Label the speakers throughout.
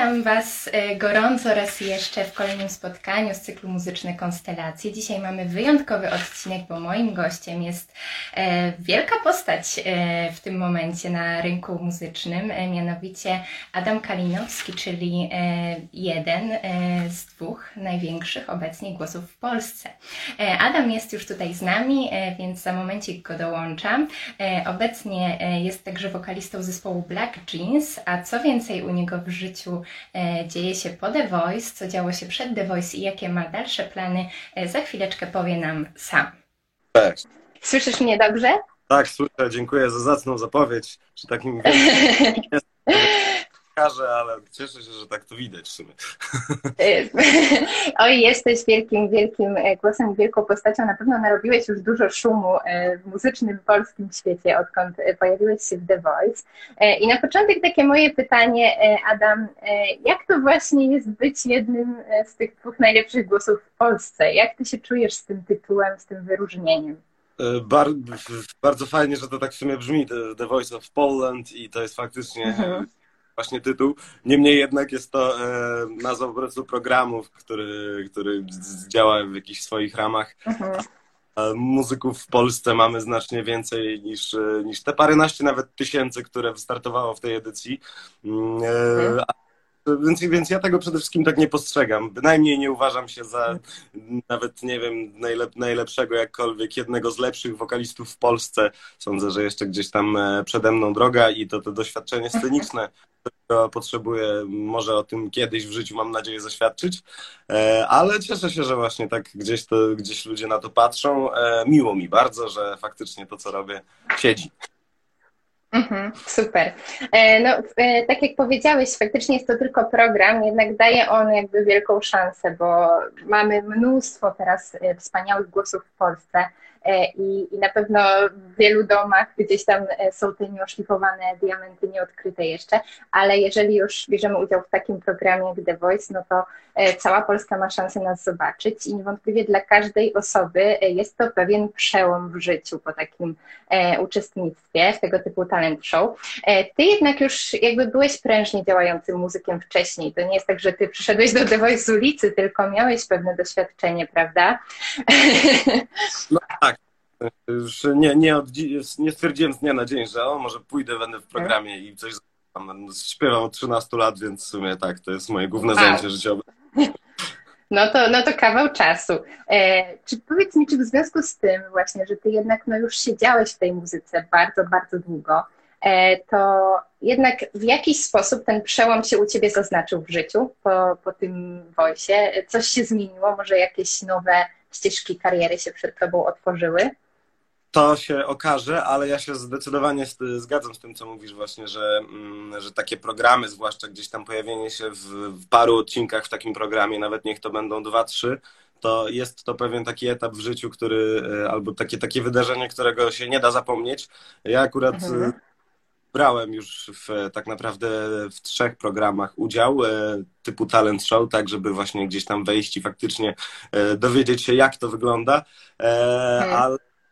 Speaker 1: Witam Was e, gorąco raz jeszcze w kolejnym spotkaniu z cyklu Muzyczne Konstelacje. Dzisiaj mamy wyjątkowy odcinek, bo moim gościem jest e, wielka postać e, w tym momencie na rynku muzycznym, mianowicie Adam Kalinowski, czyli jeden z dwóch największych obecnie głosów w Polsce. Adam jest już tutaj z nami, więc za momencik go dołączam. Obecnie jest także wokalistą zespołu Black Jeans, a co więcej u niego w życiu dzieje się po The Voice, co działo się przed The Voice i jakie ma dalsze plany, e, za chwileczkę powie nam sam.
Speaker 2: Cześć.
Speaker 1: Słyszysz mnie dobrze?
Speaker 2: Tak, słyszę. Dziękuję za zacną zapowiedź. Przy takim pokażę, ale cieszę się, że tak to widać w sumie.
Speaker 1: Oj, jesteś wielkim, wielkim e, głosem, wielką postacią. Na pewno narobiłeś już dużo szumu e, w muzycznym polskim świecie, odkąd e, pojawiłeś się w The Voice. I na początek takie moje pytanie, Adam, jak to właśnie jest być jednym z tych dwóch najlepszych głosów w Polsce? Jak ty się czujesz z tym tytułem, z tym wyróżnieniem?
Speaker 2: Bardzo, bardzo fajnie, że to tak w sumie brzmi, The Voice of Poland i to jest faktycznie mhm właśnie tytuł. Niemniej jednak jest to e, nazwa po prostu programu, który, który działa w jakichś swoich ramach. Mhm. Muzyków w Polsce mamy znacznie więcej niż, e, niż te paręnaście nawet tysięcy, które wystartowało w tej edycji. Mm, e, mhm. Więc, więc ja tego przede wszystkim tak nie postrzegam. Bynajmniej nie uważam się za nawet, nie wiem, najlep najlepszego jakkolwiek, jednego z lepszych wokalistów w Polsce. Sądzę, że jeszcze gdzieś tam e, przede mną droga i to, to doświadczenie sceniczne, którego potrzebuję, może o tym kiedyś w życiu mam nadzieję zaświadczyć. E, ale cieszę się, że właśnie tak gdzieś, to, gdzieś ludzie na to patrzą. E, miło mi bardzo, że faktycznie to, co robię, siedzi.
Speaker 1: Mhm, super. E, no, e, tak jak powiedziałeś, faktycznie jest to tylko program, jednak daje on jakby wielką szansę, bo mamy mnóstwo teraz e, wspaniałych głosów w Polsce. I, i na pewno w wielu domach gdzieś tam są te nieoszlifowane diamenty nieodkryte jeszcze, ale jeżeli już bierzemy udział w takim programie jak The Voice, no to cała Polska ma szansę nas zobaczyć i niewątpliwie dla każdej osoby jest to pewien przełom w życiu po takim uczestnictwie w tego typu talent show. Ty jednak już jakby byłeś prężnie działającym muzykiem wcześniej. To nie jest tak, że ty przyszedłeś do The Voice z ulicy, tylko miałeś pewne doświadczenie, prawda?
Speaker 2: No tak już nie, nie, od, nie stwierdziłem z dnia na dzień, że o, może pójdę, będę w programie i coś. Śpiewam od 13 lat, więc w sumie tak, to jest moje główne zajęcie życiowe.
Speaker 1: No to, no to kawał czasu. E, czy powiedz mi, czy w związku z tym właśnie, że ty jednak no już siedziałeś w tej muzyce bardzo, bardzo długo, e, to jednak w jakiś sposób ten przełom się u ciebie zaznaczył w życiu po, po tym wojsie? Coś się zmieniło? Może jakieś nowe ścieżki kariery się przed tobą otworzyły?
Speaker 2: To się okaże, ale ja się zdecydowanie zgadzam z tym, co mówisz właśnie, że, mm, że takie programy, zwłaszcza gdzieś tam pojawienie się w, w paru odcinkach w takim programie, nawet niech to będą dwa, trzy, to jest to pewien taki etap w życiu, który, e, albo takie, takie wydarzenie, którego się nie da zapomnieć. Ja akurat mhm. E, brałem już w, tak naprawdę w trzech programach udział e, typu talent show, tak żeby właśnie gdzieś tam wejść i faktycznie dowiedzieć się, jak to wygląda, mhm. ale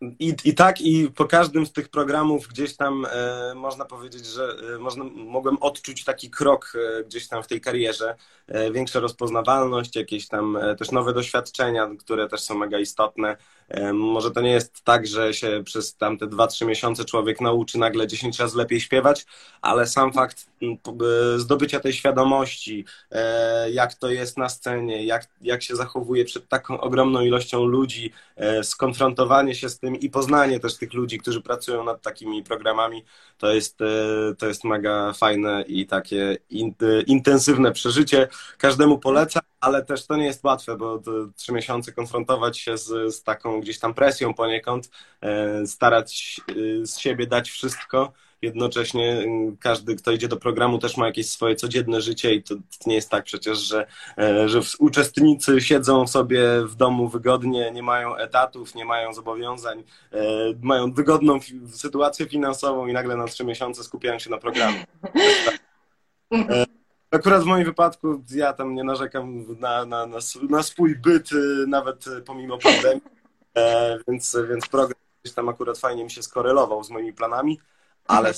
Speaker 2: i, I tak, i po każdym z tych programów gdzieś tam e, można powiedzieć, że e, można, mogłem odczuć taki krok e, gdzieś tam w tej karierze, e, większa rozpoznawalność, jakieś tam e, też nowe doświadczenia, które też są mega istotne. E, może to nie jest tak, że się przez tamte 2-3 miesiące człowiek nauczy nagle 10 razy lepiej śpiewać, ale sam fakt zdobycia tej świadomości, jak to jest na scenie, jak, jak się zachowuje przed taką ogromną ilością ludzi, skonfrontowanie się z tym i poznanie też tych ludzi, którzy pracują nad takimi programami, to jest, e, to jest mega fajne i takie intensywne przeżycie. Każdemu polecam, ale też to nie jest łatwe, bo trzy miesiące konfrontować się z, z taką gdzieś tam presją poniekąd, e, starać e, z siebie dać wszystko jednocześnie mm, każdy, kto idzie do programu, też ma jakieś swoje codzienne życie i to nie jest tak przecież, że, e, że uczestnicy siedzą sobie w domu wygodnie, nie mają etatów, nie mają zobowiązań, e, mają wygodną sytuację finansową i nagle na trzy miesiące skupiają się na programie. E, akurat w moim wypadku ja tam nie narzekam na, na, na, na swój byt, nawet pomimo pandemii, więc, więc program gdzieś tam akurat fajnie mi się skorelował z moimi planami ale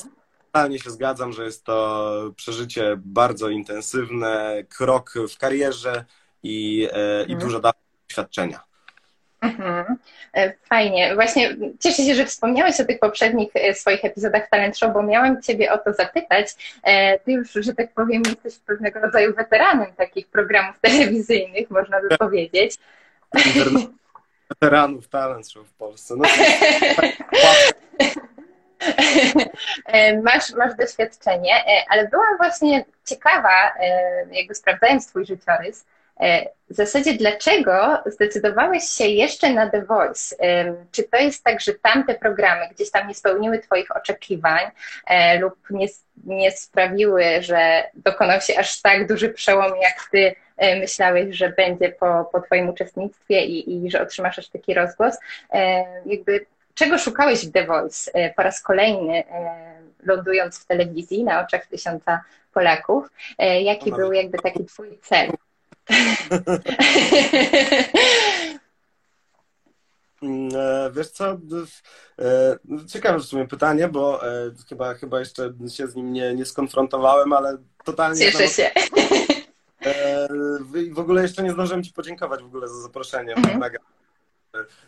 Speaker 2: totalnie się zgadzam, że jest to przeżycie bardzo intensywne, krok w karierze i, e, i mhm. dużo doświadczenia.
Speaker 1: Mhm. E, fajnie. Właśnie cieszę się, że wspomniałeś o tych poprzednich e, swoich epizodach Talent Show, bo miałam Ciebie o to zapytać. Ty już, że tak powiem, jesteś pewnego rodzaju weteranem takich programów telewizyjnych, można by powiedzieć.
Speaker 2: Weteranów Talent Show w Polsce. No,
Speaker 1: masz, masz doświadczenie, e, ale byłam właśnie ciekawa, e, jakby sprawdzając Twój życiorys, e, w zasadzie dlaczego zdecydowałeś się jeszcze na The Voice? Czy to jest tak, że tamte programy gdzieś tam nie spełniły Twoich oczekiwań lub nie, nie sprawiły, że dokonał się aż tak duży przełom, jak Ty myślałeś, że będzie po, po Twoim uczestnictwie i, i że otrzymasz aż taki rozgłos? Jakby czego szukałeś w The Voice e, po raz kolejny, e, lądując w telewizji na oczach tysiąca Polaków? E, jaki no, był jakby taki twój cel?
Speaker 2: Mm, wiesz co, ciekawe w sumie pytanie, bo chyba, chyba jeszcze się z nim nie, nie skonfrontowałem, ale totalnie...
Speaker 1: Cieszę się.
Speaker 2: W ogóle jeszcze nie zdążyłem Ci podziękować w ogóle za zaproszenie. Mhm. Mega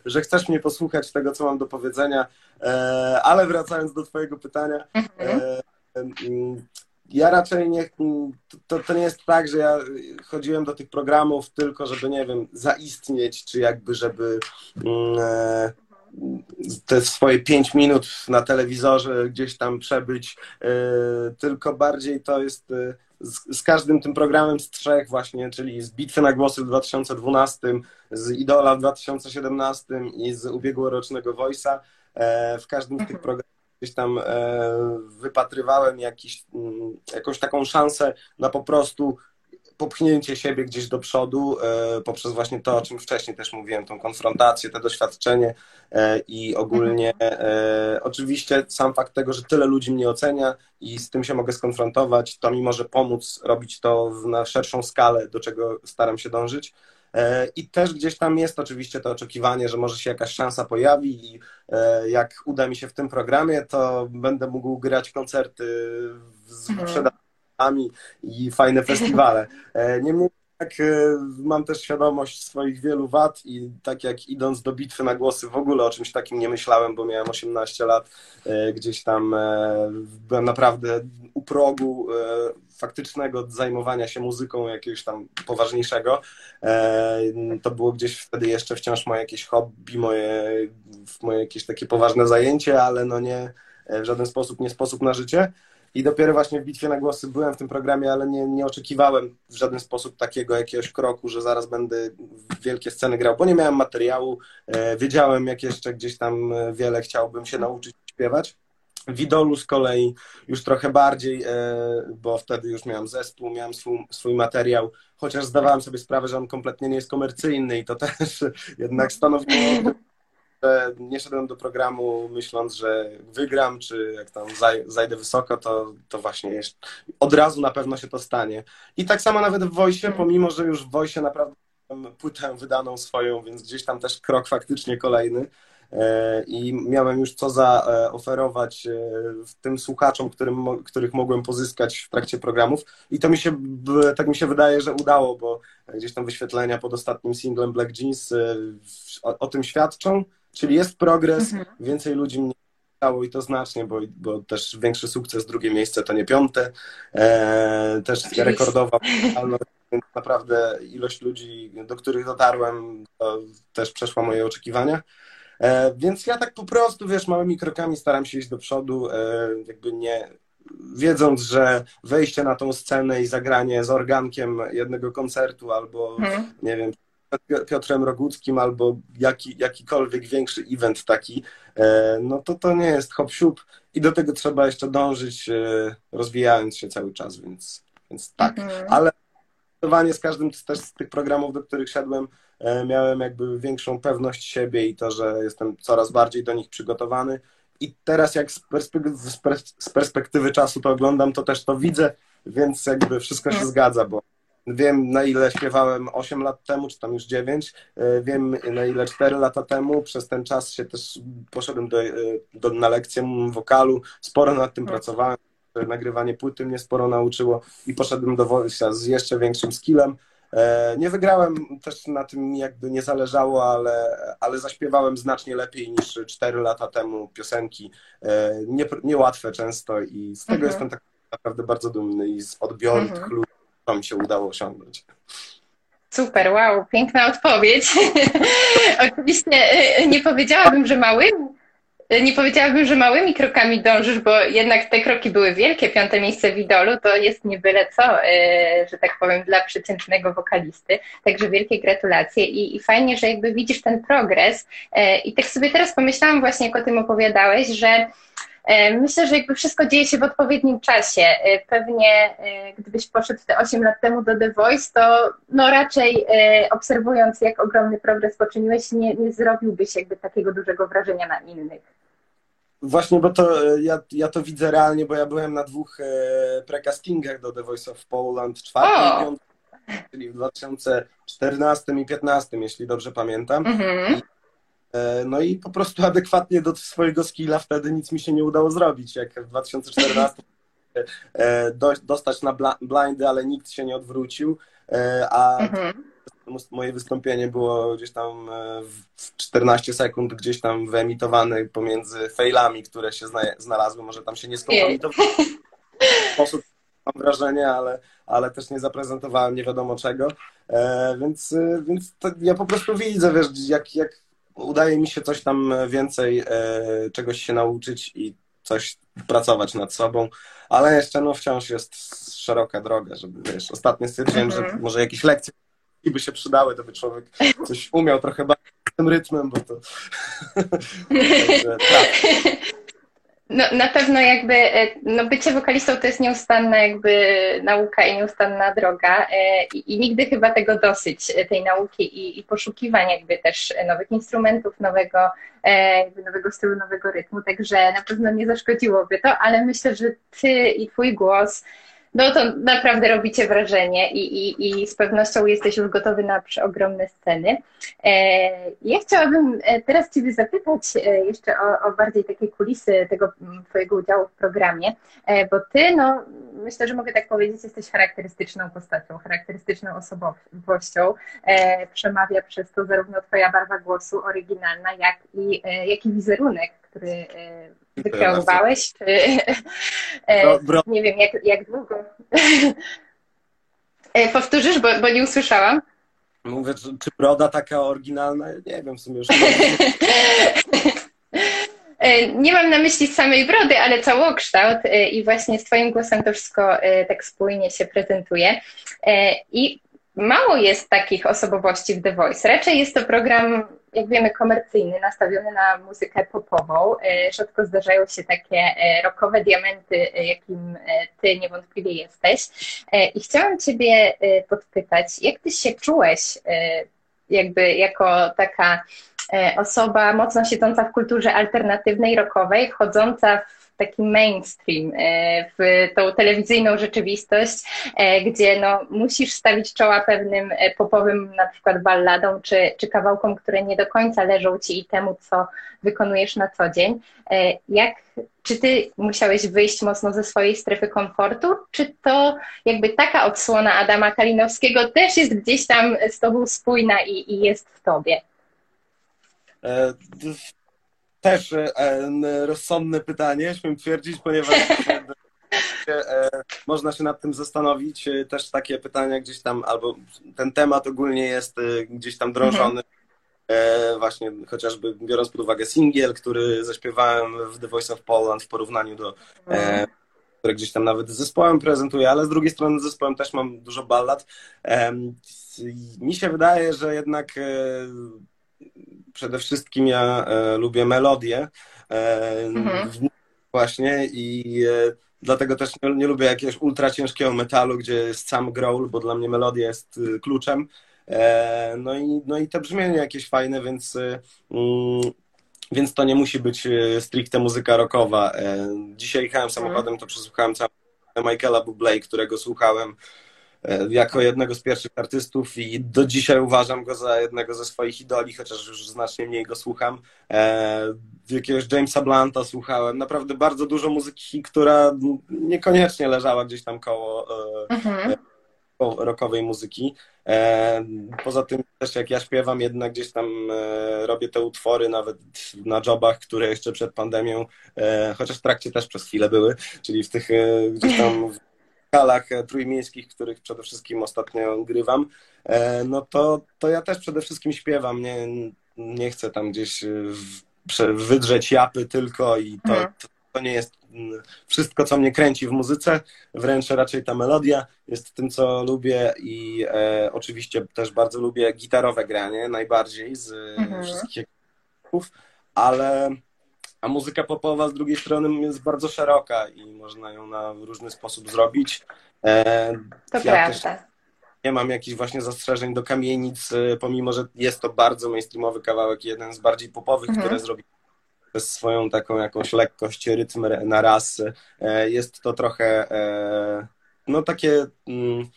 Speaker 2: że chcesz mnie posłuchać tego, co mam do powiedzenia, e, ale wracając do Twojego pytania, mhm. e, ja raczej nie, to, to nie jest tak, że ja chodziłem do tych programów tylko, żeby, nie wiem, zaistnieć, czy jakby, żeby mm, e, te swoje pięć minut na telewizorze gdzieś tam przebyć, tylko bardziej to jest z, z, każdym tym programem z trzech właśnie, czyli z Bitwy na Głosy w 2012, z Idola w 2017 i z ubiegłorocznego Voice'a. E, w każdym z tych mhm. programów gdzieś tam e, wypatrywałem jakiś, mm, jakąś taką szansę na po prostu popchnięcie siebie gdzieś do przodu e, poprzez właśnie to, o czym wcześniej też mówiłem, tą konfrontację, to doświadczenie e, i ogólnie e, oczywiście sam fakt tego, że tyle ludzi mnie ocenia i z tym się mogę skonfrontować, to mi może pomóc robić to na szerszą skalę, do czego staram się dążyć. I też gdzieś tam jest oczywiście to oczekiwanie, że może się jakaś szansa pojawi i jak uda mi się w tym programie, to będę mógł grać koncerty w mhm. sprzedaży i fajne festiwale. E, niemniej tak mam też świadomość swoich wielu wad i tak jak idąc do bitwy na głosy w ogóle o czymś takim nie myślałem, bo miałem 18 lat, gdzieś tam byłem naprawdę u progu faktycznego zajmowania się muzyką jakiegoś tam poważniejszego. To było gdzieś wtedy jeszcze wciąż moje jakieś hobby, moje, moje jakieś takie poważne zajęcie, ale no nie w żaden sposób nie sposób na życie. I dopiero właśnie w Bitwie na Głosy byłem w tym programie, ale nie, nie oczekiwałem w żaden sposób takiego jakiegoś kroku, że zaraz będę wielkie sceny grał, bo nie miałem materiału. E, wiedziałem, jak jeszcze gdzieś tam e, wiele chciałbym się nauczyć śpiewać. W Idolu z kolei już trochę bardziej, e, bo wtedy już miałem zespół, miałem swój, swój materiał, chociaż zdawałem sobie sprawę, że on kompletnie nie jest komercyjny i to też jednak stanowiło nie szedłem do programu myśląc, że wygram, czy jak tam zajdę wysoko, to, to właśnie jest, od razu na pewno się to stanie. I tak samo nawet w Wojsie, pomimo, że już w Wojsie naprawdę płytę wydaną swoją, więc gdzieś tam też krok faktycznie kolejny. E, i miałem już co zaoferować e, tym słuchaczom, którym, których mogłem pozyskać w trakcie programów. I to mi się, tak mi się wydaje, że udało, bo gdzieś tam wyświetlenia pod ostatnim singlem Black Jeans e, o, o tym świadczą, Czyli jest progres, mhm. więcej ludzi mnie stało i to znacznie, bo, bo też większy sukces, drugie miejsce to nie piąte. E, też rekordowa naprawdę ilość ludzi, do których dotarłem, to też przeszła moje oczekiwania. E, więc ja tak po prostu, wiesz, małymi krokami staram się iść do przodu, e, jakby nie wiedząc, że wejście na tą scenę i zagranie z organkiem jednego koncertu albo, hmm. nie wiem, Piotrem Roguckim albo jaki, jakikolwiek większy event taki, e, no to to nie jest hop siup i do tego trzeba jeszcze dążyć, e, rozwijając się cały czas, więc, więc tak. Mhm. Ale zdecydowanie z każdym też z tych programów, do których szedłem, e, miałem jakby większą pewność siebie i to, że jestem coraz bardziej do nich przygotowany. I teraz jak z perspektywy, z perspektywy czasu to oglądam, to też to widzę, więc jakby wszystko się mhm. zgadza, bo Wiem, na ile śpiewałem 8 lat temu, czy tam już 9. E, wiem, na ile 4 lata temu. Przez ten czas się też poszedłem do, e, do, na lekcję wokalu. Sporo nad tym pracowałem. nagrywanie płyty mnie sporo nauczyło i poszedłem do Wojsia z jeszcze większym skillem. E, nie wygrałem, też na tym jakby nie zależało, ale, ale zaśpiewałem znacznie lepiej niż 4 lata temu piosenki. Nie, niełatwe często i z tego mhm. jestem tak naprawdę bardzo dumny i z odbioru mhm. tych ludzi, mi się udało osiągnąć.
Speaker 1: Super, wow, piękna odpowiedź. Oczywiście e, nie powiedziałabym, że małym, nie powiedziałabym, że małymi krokami dążysz, bo jednak te kroki były wielkie. Piąte miejsce w Idolu to jest nie byle co, że tak powiem, dla przeciętnego wokalisty. Także wielkie gratulacje i, i fajnie, że jakby widzisz ten progres. I tak sobie teraz pomyślałam właśnie, jak o tym opowiadałeś, że myślę, że jakby wszystko dzieje się w odpowiednim czasie. E, pewnie e, gdybyś poszedł te 8 lat temu do The Voice, to no raczej obserwując, jak ogromny progres poczyniłeś, nie, nie zrobiłbyś jakby takiego dużego wrażenia na innych.
Speaker 2: Właśnie, bo to ja, ja to widzę realnie, bo ja byłem na dwóch precastingach do The Voice of Poland, czwarty i piąty, czyli w 2014 i 2015, jeśli dobrze pamiętam. Mhm. E, no i po prostu adekwatnie do swojego skilla wtedy nic mi się nie udało zrobić. Jak w 2014 e, dostać na blindy, ale nikt się nie odwrócił, e, a mhm. moje wystąpienie było gdzieś tam w 14 sekund, gdzieś tam wyemitowane pomiędzy failami, które się znalazły. Może tam się nie skompromitowało w sposób, mam wrażenie, ale, ale też nie zaprezentowałem nie wiadomo czego. więc więc ja po prostu widzę, wiesz, jak, jak udaje mi się coś tam więcej, e, czegoś się nauczyć i coś pracować nad sobą, ale jeszcze no wciąż jest szeroka droga, żeby wiesz, ostatnio stwierdziłem, że mhm. może jakieś lekcje by się przydały, to by człowiek coś umiał trochę bardziej tym rytmem, bo to... Także, tak.
Speaker 1: No, na pewno jakby e, no, bycie wokalistą to jest nieustanna jakby nauka i nieustanna droga e, i, i nigdy chyba tego dosyć, e, tej nauki i, i poszukiwań jakby też nowych instrumentów, nowego, nowego stylu, nowego rytmu, także na pewno nie zaszkodziłoby to, ale myślę, że ty i twój głos no to naprawdę robicie wrażenie i, i, i z pewnością jesteś już gotowy na ogromne sceny. E, ja chciałabym e, teraz Ciebie zapytać e, jeszcze o, o bardziej takie kulisy tego Twojego udziału w programie, bo Ty, no myślę, że mogę tak powiedzieć, jesteś charakterystyczną postacią, charakterystyczną osobowością. Przemawia przez to zarówno Twoja barwa głosu oryginalna, jak i, jak i wizerunek, który wykreowałeś, czy e, nie wiem, jak, jak długo. E, powtórzysz, bo, bo nie usłyszałam.
Speaker 2: Mówię, czy broda taka oryginalna? Nie wiem, w sumie już.
Speaker 1: E, nie mam na myśli samej brody, ale całokształt i właśnie z Twoim głosem to wszystko tak spójnie się prezentuje. I mało jest takich osobowości w The Voice. Raczej jest to program jak wiemy, komercyjny, nastawiony na muzykę popową. E, rzadko zdarzają się takie e, rockowe diamenty, e, jakim ty niewątpliwie jesteś. I chciałam ciebie podpytać, jak ty się czułeś jakby jako taka osoba mocno siedząca w kulturze alternatywnej, rockowej, wchodząca w taki mainstream, e, w tą telewizyjną rzeczywistość, e, gdzie no, musisz stawić czoła pewnym e, popowym na przykład balladom czy, czy kawałkom, które nie do końca leżą ci i temu, co wykonujesz na co dzień. Jak, czy ty musiałeś wyjść mocno ze swojej strefy komfortu, czy to jakby taka odsłona Adama Kalinowskiego też jest gdzieś tam z tobą spójna i, i jest w tobie?
Speaker 2: Też e, rozsądne pytanie, śmiem twierdzić, ponieważ e, można się nad tym zastanowić. E, też takie pytania gdzieś tam, albo ten temat ogólnie jest gdzieś tam drążony. Mhm. Właśnie chociażby biorąc pod uwagę singiel, który zaśpiewałem w The Voice of Poland w porównaniu do mhm. które gdzieś tam nawet z zespołem prezentuję, ale z drugiej strony z zespołem też mam dużo ballad. Mi się wydaje, że jednak przede wszystkim ja e, lubię melodię e, mhm. właśnie i e, dlatego też nie, nie, lubię jakiegoś ultra ciężkiego metalu, gdzie jest sam growl, bo dla mnie melodia jest kluczem. No, i, no i te brzmienie jakieś fajne, więc, mm, więc to nie musi być stricte muzyka rockowa. Dzisiaj jechałem samochodem, to przesłuchałem całą Michaela Bublé, którego słuchałem jako jednego z pierwszych artystów i do dzisiaj uważam go za jednego ze swoich idoli, chociaż już znacznie mniej go słucham. Jakiegoś Jamesa Blanta słuchałem, naprawdę bardzo dużo muzyki, która niekoniecznie leżała gdzieś tam koło mhm rockowej muzyki. E, poza tym też jak ja śpiewam, jednak gdzieś tam e, robię te utwory nawet na jobach, które jeszcze przed pandemią, e, chociaż w trakcie też przez chwilę były, czyli w tych gdzieś tam kalach trójmiejskich, których przede wszystkim ostatnio grywam, no to, to ja też przede wszystkim śpiewam, nie, nie chcę tam gdzieś wydrzeć japy tylko i to, mhm. to, to nie jest mm, wszystko, co mnie kręci w muzyce, wręcz raczej ta melodia jest tym, co lubię i e, oczywiście też bardzo lubię gitarowe granie, najbardziej z mhm. wszystkich ale a muzyka popowa z drugiej strony jest bardzo szeroka i można ją na różny sposób zrobić.
Speaker 1: E, to ja prawda.
Speaker 2: nie mam jakichś właśnie zastrzeżeń do kamienic, e, pomimo, że jest to bardzo mainstreamowy kawałek, jeden z bardziej popowych, mhm. które zrobił przez swoją taką jakąś lekkość, rytm na raz. E, jest to trochę no takie, mm,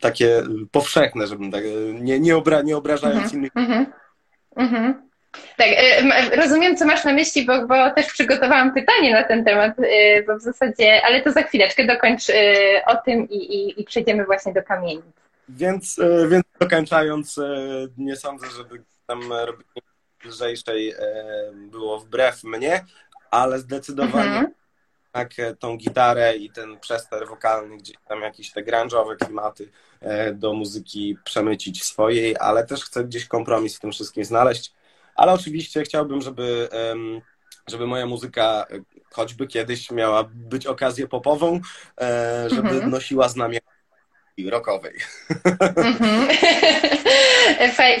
Speaker 2: takie powszechne, żebym tak, nie, nie, obra, nie obrażając mhm, innych. Mhm,
Speaker 1: mhm. Tak, e, rozumiem, co masz na myśli, bo, bo też przygotowałam pytanie na ten temat, bo w zasadzie, ale to za chwileczkę dokończ o tym i, i, i przejdziemy właśnie do kamienic.
Speaker 2: Więc, więc dokończając, nie sądzę, żeby tam robić lżejszej e, było wbrew mnie, ale zdecydowanie mhm. tak tą gitarę i ten przester wokalny, gdzieś tam jakieś te grunge'owe klimaty e, do muzyki przemycić swojej, ale też chcę gdzieś kompromis w tym wszystkim znaleźć. Ale oczywiście chciałbym, żeby, żeby moja muzyka choćby kiedyś miała być okazję popową, żeby mhm. nosiła znamię rockowej. Mhm.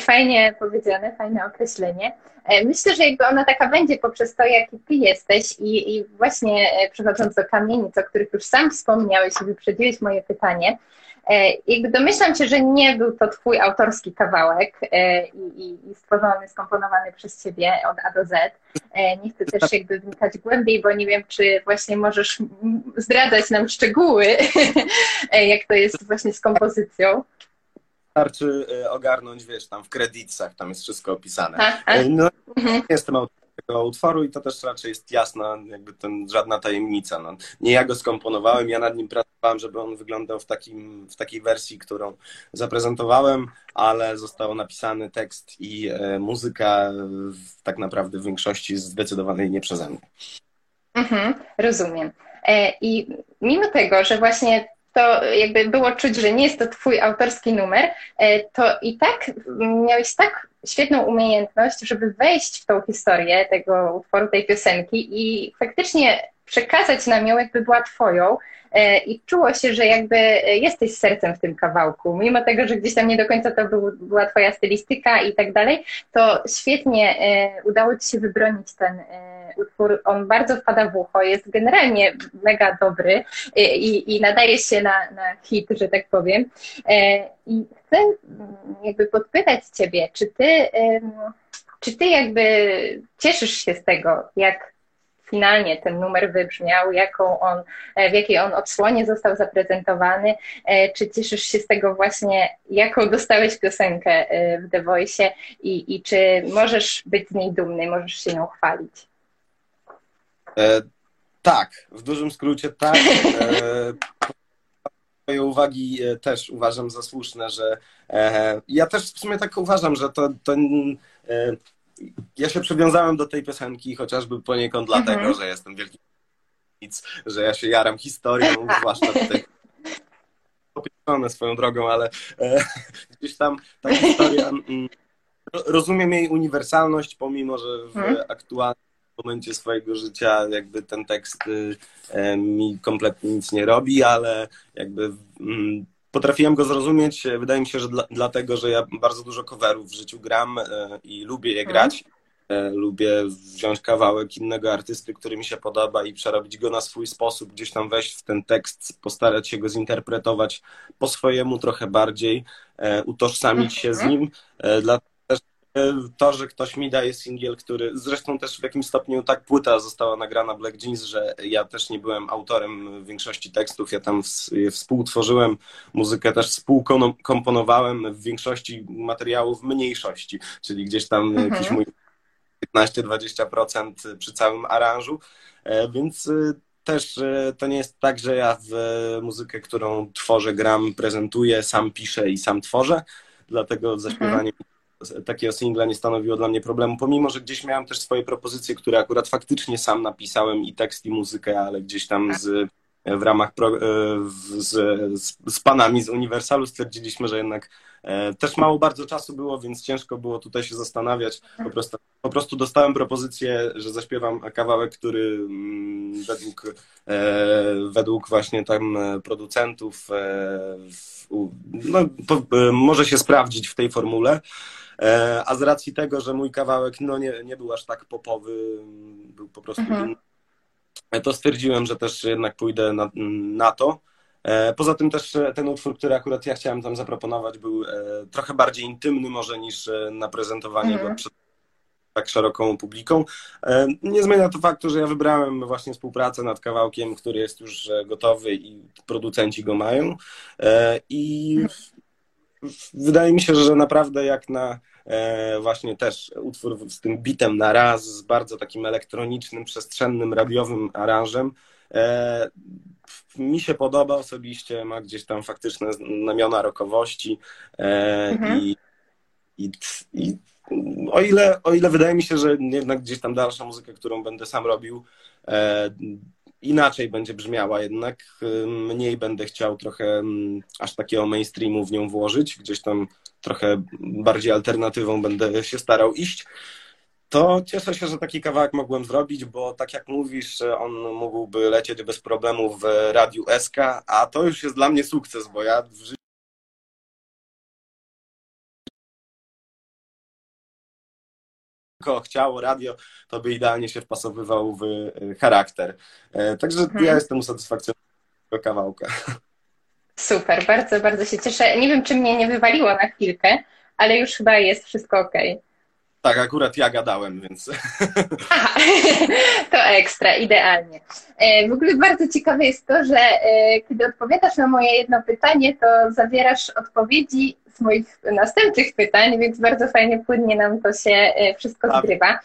Speaker 1: Fajnie powiedziane, fajne określenie. E, myślę, że jakby ona taka będzie poprzez to, jaki ty jesteś i, i właśnie e, przechodząc do kamienic, o których już sam wspomniałeś i wyprzedziłeś moje pytanie, e, jakby domyślam się, że nie był to twój autorski kawałek i, i stworzony, skomponowany przez ciebie od A do Z. Nie chcę też jakby wnikać głębiej, bo nie wiem, czy właśnie możesz zdradzać nam szczegóły, jak to jest właśnie z kompozycją
Speaker 2: wystarczy e, ogarnąć, wiesz, tam w kredytach, tam jest wszystko opisane. Tak, tak. E, no, mhm. jestem autorem tego utworu i to też raczej jest jasna, jakby ten, żadna tajemnica. No, nie ja go skomponowałem, ja nad nim pracowałem, żeby on wyglądał w, takim, w takiej wersji, którą zaprezentowałem, ale został napisany tekst i e, muzyka w, tak naprawdę w większości zdecydowanej nie przeze mnie.
Speaker 1: Mhm, rozumiem. E, I mimo tego, że właśnie to jakby było czuć, że nie jest to twój autorski numer, e, to i tak miałeś tak świetną umiejętność, żeby wejść w tą historię tego utworu, tej piosenki i faktycznie przekazać nam ją, jakby była twoją e, i czuło się, że jakby jesteś sercem w tym kawałku. Mimo tego, że gdzieś tam nie do końca to był, była twoja stylistyka i tak dalej, to świetnie e, udało ci się wybronić ten utwór, on bardzo wpada w ucho, jest generalnie mega dobry i, i nadaje się na, na hit, że tak powiem. E, I chcę jakby podpytać Ciebie, czy Ty, czy ty jakby cieszysz się z tego, jak finalnie ten numer wybrzmiał, jaką on, e, w jakiej on odsłonie został zaprezentowany, e, czy cieszysz się z tego właśnie, jaką dostałeś piosenkę w The Voice i, i czy możesz być z niej dumny, możesz się nią chwalić?
Speaker 2: E, tak, w dużym skrócie tak. E, Twoje uwagi e, też uważam za słuszne, że e, ja też w sumie tak uważam, że to, e, ja się przywiązałem do tej piosenki chociażby poniekąd mhm. dlatego, że jestem wielkim że ja się jaram historią, zwłaszcza tutaj popieszone swoją drogą, ale e, gdzieś tam ta historia mm, rozumiem jej uniwersalność, pomimo, że w mhm. aktualnym momencie swojego życia jakby ten tekst y, mi kompletnie nic nie robi, ale jakby mm, potrafiłem go zrozumieć. Wydaje mi się, że dla, dlatego, że ja bardzo dużo coverów w życiu gram e, i lubię je grać. E, lubię wziąć kawałek innego artysty, który mi się podoba i przerobić go na swój sposób, gdzieś tam wejść w ten tekst, postarać się go zinterpretować po swojemu trochę bardziej, e, utożsamić się z mhm. nim. Dlatego to, że ktoś mi daje singiel, który zresztą też w jakimś stopniu tak płyta została nagrana Black Jeans, że ja też nie byłem autorem większości tekstów, ja tam współtworzyłem muzykę, też współkomponowałem w większości materiałów mniejszości, czyli gdzieś tam mhm. jakiś mój 15-20% przy całym aranżu, e, więc e, też e, to nie jest tak, że ja w muzykę, którą tworzę, gram, prezentuję, sam piszę i sam tworzę, dlatego zaśpiewanie mhm. Takiego singla nie stanowiło dla mnie problemu, pomimo, że gdzieś miałem też swoje propozycje, które akurat faktycznie sam napisałem i tekst i muzykę, ale gdzieś tam z w ramach pro, z, z, z, panami z Uniwersalu stwierdziliśmy, że jednak E, też mało bardzo czasu było, więc ciężko było tutaj się zastanawiać. Po prostu, po prostu dostałem propozycję, że zaśpiewam kawałek, który mm, według, e, według właśnie tam producentów no, może się sprawdzić w tej formule. E, a z racji tego, że mój kawałek no, nie, nie był aż tak popowy, był po prostu mhm. inny, to stwierdziłem, że też jednak pójdę na, na to. E, poza tym też e, ten utwór, który akurat ja chciałem tam zaproponować, był e, trochę bardziej intymny może niż na prezentowanie mm. go przed tak szeroką publiką. Nie zmienia to faktu, że ja wybrałem właśnie współpracę nad kawałkiem, który jest już gotowy i producenci go mają. I wydaje mi się, że naprawdę jak na właśnie też utwór z tym bitem na raz, z bardzo takim elektronicznym, przestrzennym, radiowym aranżem, mi się podoba osobiście, ma gdzieś tam faktyczne znamiona rokowości e, mhm. i, i, i o ile, o ile wydaje mi się, że jednak gdzieś tam dalsza muzyka, którą będę sam robił, e, inaczej będzie brzmiała jednak, mniej będę chciał trochę aż takiego mainstreamu w nią włożyć, gdzieś tam trochę bardziej alternatywą będę się starał iść. To cieszę się, że taki kawałek mogłem zrobić, bo tak jak mówisz, on mógłby lecieć bez problemu w Radiu SK, a to już jest dla mnie sukces, bo ja w życiu chciało radio, to by idealnie się wpasowywał w e, charakter. E, także mhm. ja jestem usatysfakcjonowany tego kawałka.
Speaker 1: Super, bardzo, bardzo się cieszę. Nie wiem, czy mnie nie wywaliło na chwilkę, ale już chyba jest wszystko ok.
Speaker 2: Tak, akurat ja gadałem, więc.
Speaker 1: Aha, to ekstra, idealnie. E, w ogóle bardzo ciekawe jest to, że e, kiedy odpowiadasz na moje jedno pytanie, to zawierasz odpowiedzi z moich następnych pytań, więc bardzo fajnie, płynnie nam to się e, wszystko zgrywa.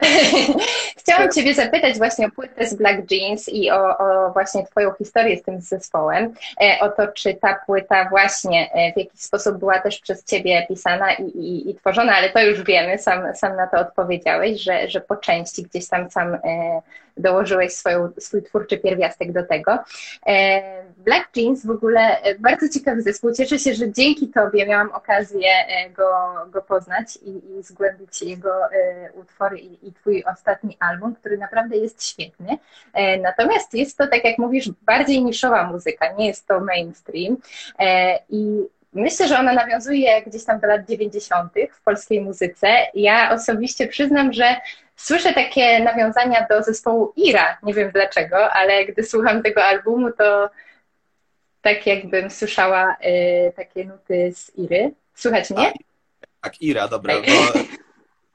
Speaker 1: Chciałam Ciebie zapytać właśnie o płytę z Black Jeans i o, o, właśnie Twoją historię z tym zespołem, e, o to, czy ta płyta właśnie e, w jakiś sposób była też przez Ciebie pisana i, i, i tworzona, ale to już wiemy, sam, sam na to odpowiedziałeś, że, że po części gdzieś tam sam e, dołożyłeś swoją, swój twórczy pierwiastek do tego. Black Jeans w ogóle bardzo ciekawy zespół. Cieszę się, że dzięki Tobie miałam okazję go, go poznać i, i zgłębić jego utwory i, i Twój ostatni album, który naprawdę jest świetny. E, natomiast jest to, tak jak mówisz, bardziej niszowa muzyka, nie jest to mainstream. E, I Myślę, że ona nawiązuje gdzieś tam do lat 90. w polskiej muzyce. Ja osobiście przyznam, że słyszę takie nawiązania do zespołu Ira. Nie wiem dlaczego, ale gdy słucham tego albumu, to tak jakbym słyszała y, takie nuty z Iry. Słychać mnie?
Speaker 2: Tak, Ira, dobra. Bo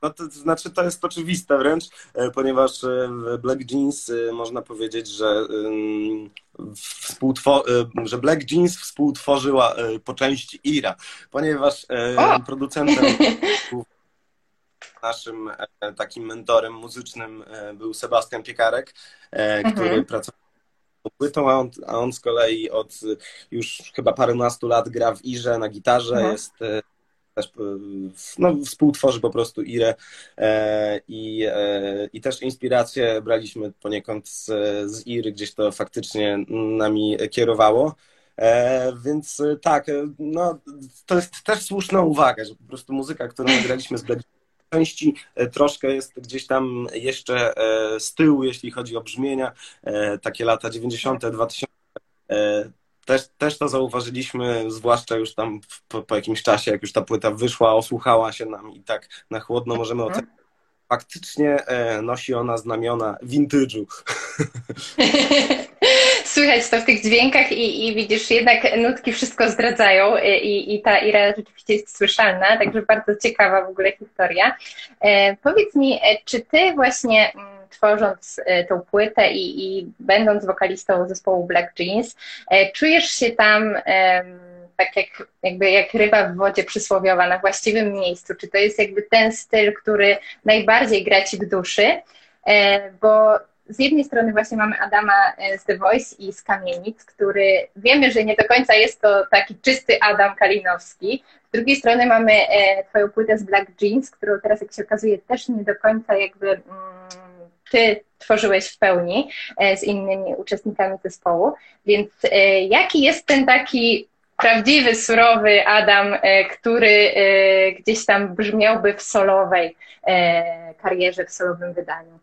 Speaker 2: no to, to znaczy to jest oczywiste wręcz, e, ponieważ e, w Black Jeans e, można powiedzieć, że, że Black Jeans współtworzyła po części Ira, ponieważ o! producentem naszym takim mentorem muzycznym był Sebastian Piekarek, mhm. który pracował płytą, a on, a on z kolei od już chyba parunastu lat gra w Irze na gitarze, mhm. jest też e, no, współtworzy po prostu Ire e, i, e, i też inspirację braliśmy poniekąd z, z Iry, gdzieś to faktycznie nami kierowało. Więc tak, no, to jest też słuszna uwaga, że po prostu muzyka, którą nagraliśmy z Blade części troszkę jest gdzieś tam jeszcze z tyłu, jeśli chodzi o brzmienia, takie lata 90., 2000 też, też to zauważyliśmy, zwłaszcza już tam po, po, jakimś czasie, jak już ta płyta wyszła, osłuchała się nam i tak na chłodno możemy mhm. ocenić. Faktycznie e, nosi ona znamiona vintage'u.
Speaker 1: słychać to w tych dźwiękach i, i widzisz, jednak nutki wszystko zdradzają i, i ta Ira rzeczywiście jest słyszalna, także bardzo ciekawa w ogóle historia. E, powiedz mi, czy ty właśnie mm, tworząc tą płytę i, i będąc wokalistą zespołu Black Jeans, czujesz się tam tak jak, jakby jak ryba w wodzie przysłowiowa na właściwym miejscu? Czy to jest jakby ten styl, który najbardziej gra ci w duszy? E, bo z jednej strony właśnie mamy Adama e, z The Voice i z Kamienic, który wiemy, że nie do końca jest to taki czysty Adam Kalinowski. Z drugiej strony mamy e, twoją płytę z Black Jeans, którą teraz jak się okazuje też nie do końca jakby mm, ty tworzyłeś w pełni z innymi uczestnikami zespołu. Więc jaki jest ten taki prawdziwy, surowy Adam, e, który e, gdzieś tam brzmiałby w solowej e, karierze, w solowym wydaniu.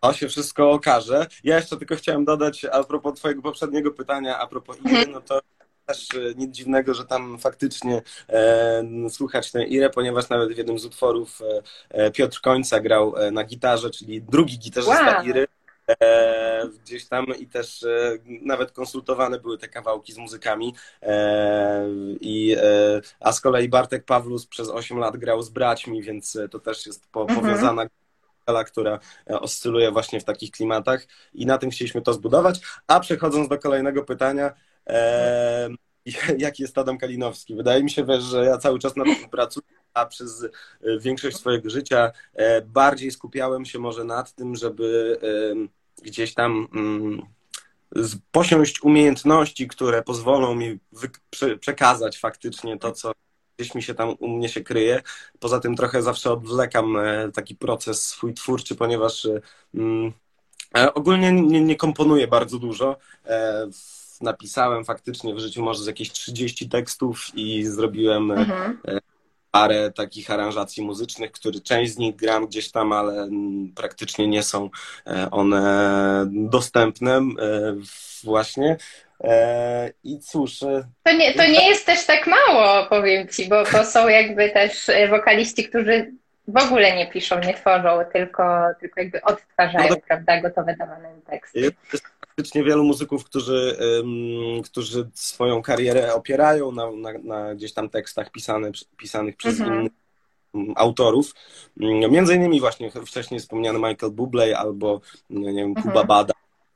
Speaker 2: To się wszystko okaże. Ja jeszcze tylko chciałem dodać a propos Twojego poprzedniego pytania, a propos Iry, mhm. no to też nic dziwnego, że tam faktycznie e, słychać tę Irę, ponieważ nawet w jednym z utworów e, Piotr Końca grał na gitarze, czyli drugi gitarzysta wow. Iry. E, gdzieś tam i też e, nawet konsultowane były te kawałki z muzykami. E, I, a z kolei Bartek Pawlus przez 8 lat grał z braćmi, więc to też jest po, mhm. powiązana która oscyluje właśnie w takich klimatach i na tym chcieliśmy to zbudować. A przechodząc do kolejnego pytania, e, jaki jest Adam Kalinowski? Wydaje mi się, że ja cały czas nad tym pracuję, a przez większość swojego życia bardziej skupiałem się może nad tym, żeby gdzieś tam mm, posiąść umiejętności, które pozwolą mi przekazać faktycznie to, co gdzieś mi się tam u mnie się kryje. Poza tym trochę zawsze odwlekam e, taki proces swój twórczy, ponieważ e, mm, e, ogólnie nie, nie komponuję bardzo dużo. Napisałem faktycznie w życiu może z jakieś 30 tekstów i zrobiłem mhm parę takich aranżacji muzycznych, które część z nich gram gdzieś tam, ale praktycznie nie są one dostępne właśnie. E, I cóż.
Speaker 1: To nie, to nie jest też tak mało, powiem ci, bo, bo są jakby też wokaliści, którzy w ogóle nie piszą, nie tworzą, tylko, tylko jakby odtwarzają, no to... prawda, gotowe dawane teksty.
Speaker 2: Jest faktycznie wielu muzyków, którzy, którzy swoją karierę opierają na, na, na gdzieś tam tekstach pisane, pisanych przez mhm. innych autorów. Mm, między innymi właśnie wcześniej wspomniany Michael Bublé albo nie wiem, Kuba mhm. Bada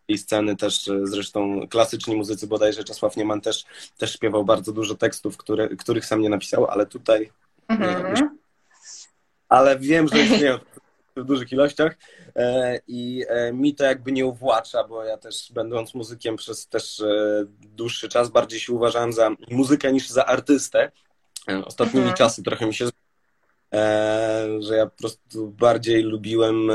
Speaker 2: tej sceny też zresztą klasyczni muzycy, bodajże Czesław Nieman też, też śpiewał bardzo dużo tekstów, które, których sam nie napisał, ale tutaj mhm. nie, ale wiem, że istnieją w dużych ilościach e, i e, mi to jakby nie uwłacza, bo ja też będąc muzykiem przez też e, dłuższy czas bardziej się uważałem za muzykę niż za artystę. Ostatnimi mhm. czasy trochę mi się że ja po prostu bardziej lubiłem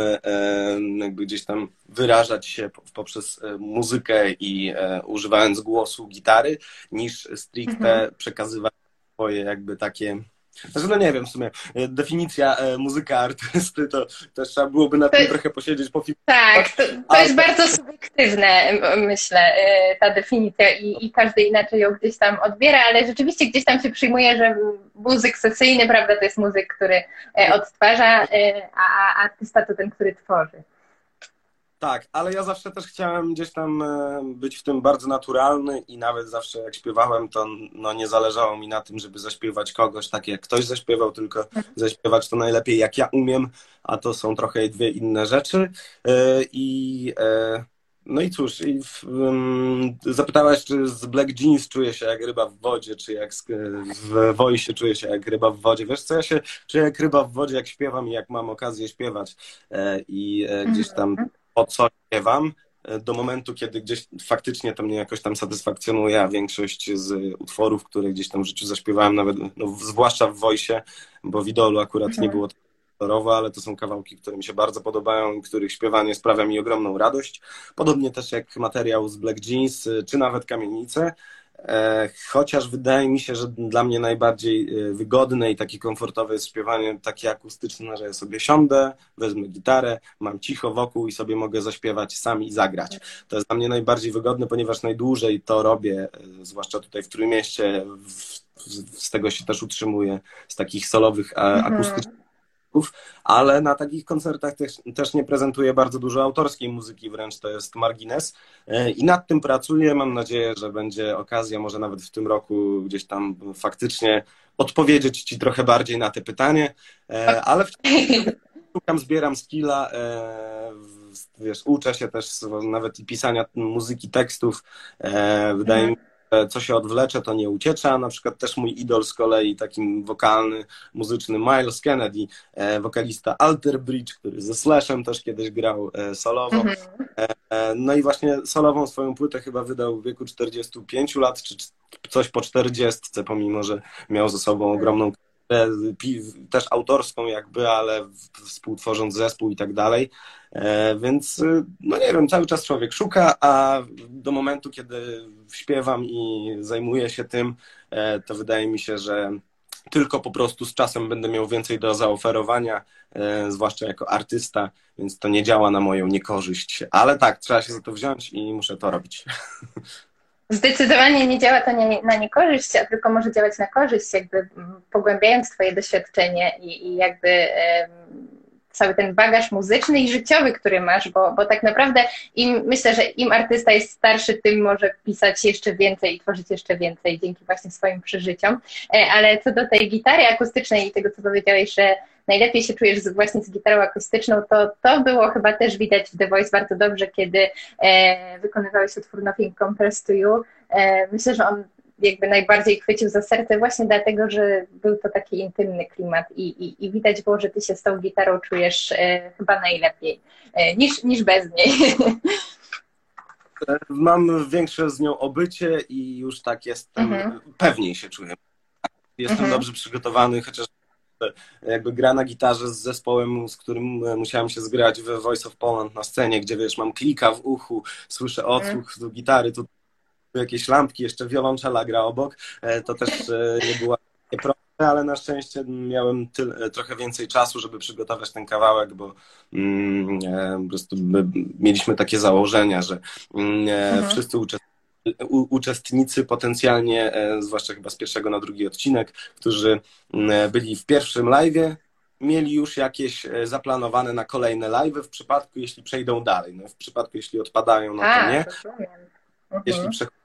Speaker 2: jakby gdzieś tam wyrażać się poprzez muzykę i używając głosu gitary, niż stricte mhm. przekazywać swoje jakby takie znaczy, no nie wiem, w sumie e, definicja e, muzyka artysty, to też trzeba byłoby na tym trochę posiedzieć po filmie.
Speaker 1: Tak, to, to jest bardzo subiektywne, myślę, e, ta definicja i, i każdy inaczej ją gdzieś tam odbiera, ale rzeczywiście gdzieś tam się przyjmuje, że muzyk sesyjny, prawda, to jest muzyk, który odtwarza, a, a artysta to ten, który tworzy.
Speaker 2: Tak, ale ja zawsze też chciałem gdzieś tam e, być w tym bardzo naturalny i nawet zawsze jak śpiewałem, to no nie zależało mi na tym, żeby zaśpiewać kogoś tak jak ktoś zaśpiewał, tylko mhm. zaśpiewać to najlepiej jak ja umiem, a to są trochę dwie inne rzeczy. E, I e, no i cóż, i w, um, zapytałaś, czy z Black Jeans czuję się jak ryba w wodzie, czy jak w Voice czuję się jak ryba w wodzie. Wiesz co, ja się czuję jak ryba w wodzie, jak śpiewam i jak mam okazję śpiewać i gdzieś tam mhm o co śpiewam, e, do momentu, kiedy gdzieś faktycznie to mnie jakoś tam satysfakcjonuje, a większość z utworów, które gdzieś tam w życiu zaśpiewałem, nawet, no, zwłaszcza w Wojsie, bo w Idolu akurat mhm. nie było kolorowe, ale to są kawałki, które mi się bardzo podobają i których śpiewanie sprawia mi ogromną radość. Podobnie też jak materiał z Black Jeans, e, czy nawet Kamienice, chociaż wydaje mi się, że dla mnie najbardziej e, wygodne i takie komfortowe jest śpiewanie takie akustyczne, że ja sobie siądę, wezmę gitarę, mam cicho wokół i sobie mogę zaśpiewać sam i zagrać. To jest dla mnie najbardziej wygodne, ponieważ najdłużej to robię, e, zwłaszcza tutaj w Trójmieście, z tego się też utrzymuję, z takich solowych mhm. akustycznych ale na takich koncertach też, też nie prezentuję bardzo dużo autorskiej muzyki, wręcz to jest margines. E, I nad tym pracuję. Mam nadzieję, że będzie okazja, może nawet w tym roku gdzieś tam faktycznie odpowiedzieć Ci trochę bardziej na te pytanie, e, ale szukam, zbieram skilla, e, wiesz, uczę się też nawet i pisania muzyki, tekstów. Wydaje mi się, co się odwlecze, to nie uciecza. Na przykład też mój idol z kolei, takim wokalny, muzyczny Miles Kennedy, e, wokalista Alter Bridge, który ze Slashem też kiedyś grał e, solowo. Mhm. E, no i właśnie solową swoją płytę chyba wydał w wieku 45 lat, czy coś po 40, pomimo, że miał ze sobą ogromną też autorską jakby, ale współtworząc zespół i tak dalej. E, więc y, no nie wiem, cały czas człowiek szuka, a do momentu, kiedy śpiewam i zajmuję się tym, e, to wydaje mi się, że tylko po prostu z czasem będę miał więcej do zaoferowania, e, zwłaszcza jako artysta, więc to nie działa na moją niekorzyść. Ale tak, trzeba się za to wziąć i muszę to robić.
Speaker 1: Zdecydowanie nie działa to nie, na niekorzyść, a tylko może działać na korzyść, jakby pogłębiając Twoje doświadczenie i, i jakby cały ten bagaż muzyczny i życiowy, który masz, bo, bo tak naprawdę im, myślę, że im artysta jest starszy, tym może pisać jeszcze więcej i tworzyć jeszcze więcej dzięki właśnie swoim przeżyciom. E, ale co do tej gitary akustycznej i tego, co powiedziałeś, że najlepiej się czujesz właśnie z gitarą akustyczną, to to było chyba też widać w The Voice bardzo dobrze, kiedy e, wykonywałeś utwór Nothing Compares to You. E, myślę, że on jakby najbardziej chwycił za serce właśnie dlatego, że był to taki intymny klimat i, i, i widać było, że ty się z tą gitarą czujesz e, chyba najlepiej e, niż, niż bez niej.
Speaker 2: Mam większe z nią obycie i już tak jestem, mhm. pewniej się czuję. Jestem mhm. dobrze przygotowany, chociaż jakby gra na gitarze z zespołem, z którym musiałem się zgrać w Voice of Poland na scenie, gdzie wiesz, mam klika w uchu, słyszę odsłuch do gitary, tu jakieś lampki, jeszcze wiolonczela gra obok, e, to też e, nie było proste, ale na szczęście miałem tyle, trochę więcej czasu, żeby przygotować ten kawałek, bo mm, e, po prostu mieliśmy takie założenia, że mm, mhm. wszyscy uczestnicy uczestnicy potencjalnie, zwłaszcza chyba z pierwszego na drugi odcinek, którzy mm, byli w pierwszym live'ie, mieli już jakieś zaplanowane na kolejne live w przypadku, jeśli przejdą dalej. No, w przypadku, jeśli odpadają, no to nie. Jeśli mhm. przechodzą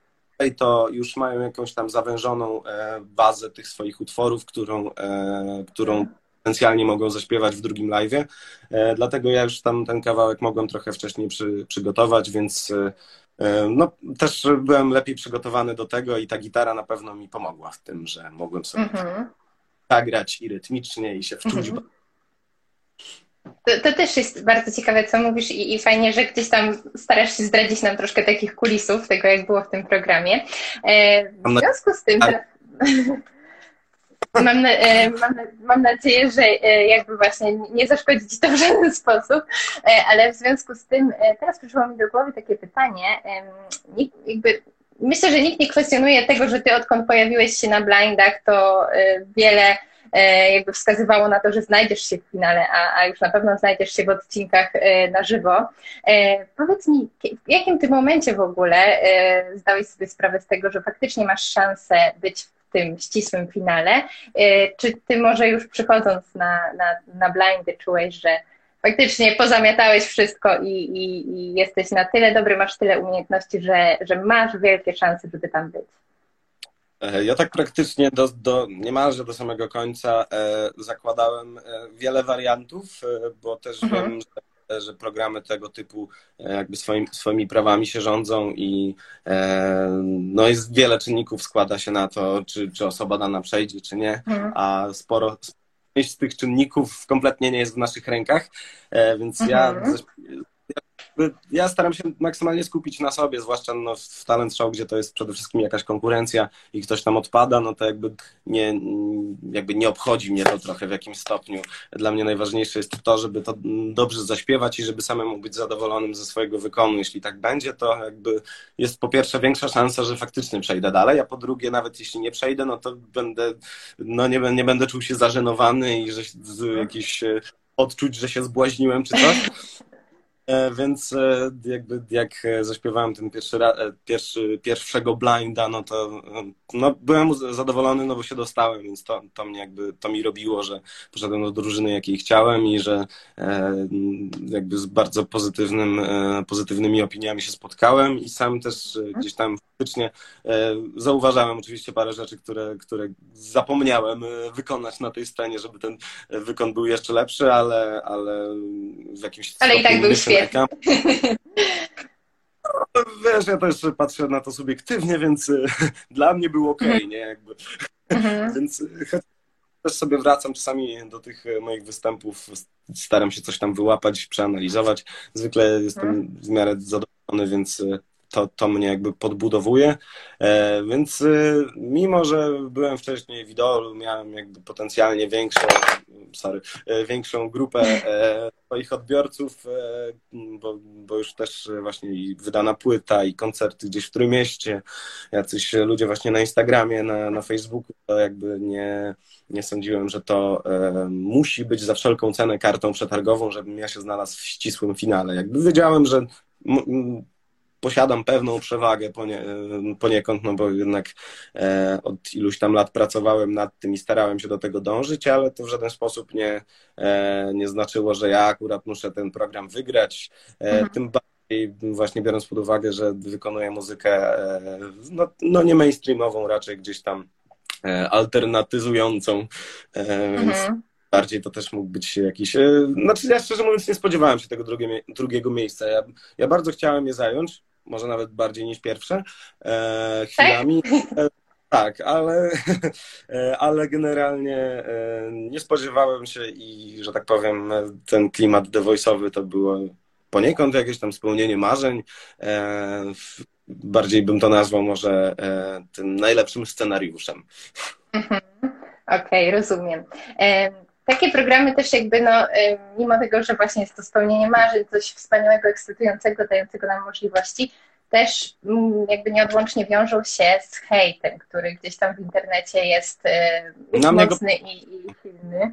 Speaker 2: to już mają jakąś tam zawężoną e, bazę tych swoich utworów, którą, e, którą potencjalnie mogą zaśpiewać w drugim live'ie. E, dlatego ja już tam ten kawałek mogłem trochę wcześniej przy, przygotować, więc no, też byłem lepiej przygotowany do tego i ta gitara na pewno mi pomogła w tym, że mogłem sobie mhm. zagrać i rytmicznie i się wczuć. Mhm.
Speaker 1: To, to, też jest bardzo ciekawe, co mówisz i, i, fajnie, że gdzieś tam starasz się zdradzić nam troszkę takich kulisów tego, jak było w tym programie. E, w związku z tym... Mam, na, e, mam, mam, nadzieję, że e, jakby właśnie nie zaszkodzi Ci to w żaden sposób, ale w związku z tym teraz przyszło mi do głowy takie pytanie. Jakby myślę, że nikt nie kwestionuje tego, że Ty odkąd pojawiłeś się na blindach, to wiele E, jakby wskazywało na to, że znajdziesz się w finale, a, a już na pewno znajdziesz się w odcinkach e, na żywo. E, powiedz mi, w jakim ty momencie w ogóle zdałeś sobie sprawę z tego, że faktycznie masz szansę być w tym ścisłym finale? Czy ty może już przychodząc na, na, na blindy czułeś, że faktycznie pozamiatałeś wszystko i, i, i jesteś na tyle dobry, masz tyle umiejętności, że, że masz wielkie szanse, żeby tam być?
Speaker 2: E, ja tak praktycznie do, do niemalże do samego końca e, zakładałem e, wiele wariantów, e, bo też mhm. wiem, że, że, programy tego typu e, jakby swoim, swoimi prawami się rządzą i e, no jest wiele czynników składa się na to, czy, czy osoba dana przejdzie, czy nie, mhm. a sporo z tych czynników kompletnie nie jest w naszych rękach, więc mhm. ja ja staram się maksymalnie skupić na sobie, zwłaszcza no, w talent show, gdzie to jest przede wszystkim jakaś konkurencja i ktoś tam odpada, no to jakby nie, jakby nie obchodzi mnie to trochę w jakimś stopniu. Dla mnie najważniejsze jest to, żeby to dobrze zaśpiewać i żeby samemu być zadowolonym ze swojego wykonu. Jeśli tak będzie, to jakby jest po pierwsze większa szansa, że faktycznie przejdę dalej, a po drugie nawet jeśli nie przejdę, no to będę, no nie, nie będę czuł się zażenowany i że z, jakiś e, odczuć, że się zbłaźniłem czy coś. E, więc e, jakby jak zaśpiewałem ten pierwszy, pierwszy, pierwszego blinda, no to no, byłem zadowolony, no bo się dostałem, więc to, to mnie jakby, to mi robiło, że poszedłem do drużyny, jakiej chciałem i że jakby z bardzo pozytywnym, pozytywnymi opiniami się spotkałem i sam też gdzieś tam faktycznie zauważałem oczywiście parę rzeczy, które, które zapomniałem wykonać na tej scenie, żeby ten wykon był jeszcze lepszy, ale, ale w jakimś
Speaker 1: Ale i tak był świetny.
Speaker 2: No, wiesz, ja też patrzę na to subiektywnie, więc dla mnie był ok, mhm. nie? Jakby. Mhm. więc też sobie wracam czasami do tych moich występów, staram się coś tam wyłapać, przeanalizować. Zwykle jestem mhm. w miarę zadowolony, więc to, to mnie jakby podbudowuje. E, więc y, mimo, że byłem wcześniej w idolu, miałem jakby potencjalnie większą, sorry, e, większą grupę e, swoich odbiorców, bo, bo już też właśnie wydana płyta i koncerty gdzieś w Trójmieście, jacyś ludzie właśnie na Instagramie, na, na Facebooku, to jakby nie, nie sądziłem, że to musi być za wszelką cenę kartą przetargową, żebym ja się znalazł w ścisłym finale. Jakby wiedziałem, że posiadam pewną przewagę ponie, poniekąd, no bo jednak e, od iluś tam lat pracowałem nad tym i starałem się do tego dążyć, ale to w żaden sposób nie, e, nie znaczyło, że ja akurat muszę ten program wygrać. E, mhm. Tym bardziej właśnie biorąc pod uwagę, że wykonuję muzykę no, no nie mainstreamową, raczej gdzieś tam alternatyzującą, e, więc mhm bardziej to też mógł być jakiś. Znaczy, ja szczerze mówiąc, nie spodziewałem się tego drugie, drugiego miejsca. Ja, ja bardzo chciałem je zająć, może nawet bardziej niż pierwsze e, chwilami. E, tak, ale, e, ale generalnie e, nie spodziewałem się i, że tak powiem, ten klimat devoice'owy to było poniekąd jakieś tam spełnienie marzeń. Bardziej bym to nazwał może tym najlepszym scenariuszem.
Speaker 1: Mhm. Okej, okay, rozumiem takie programy też jakby, no, mimo tego, że właśnie jest to spełnienie marzeń, coś wspaniałego, ekscytującego, dającego nam możliwości, też mm, jakby nieodłącznie wiążą się z hejtem, który gdzieś tam w internecie jest y, mocny go... i, i silny.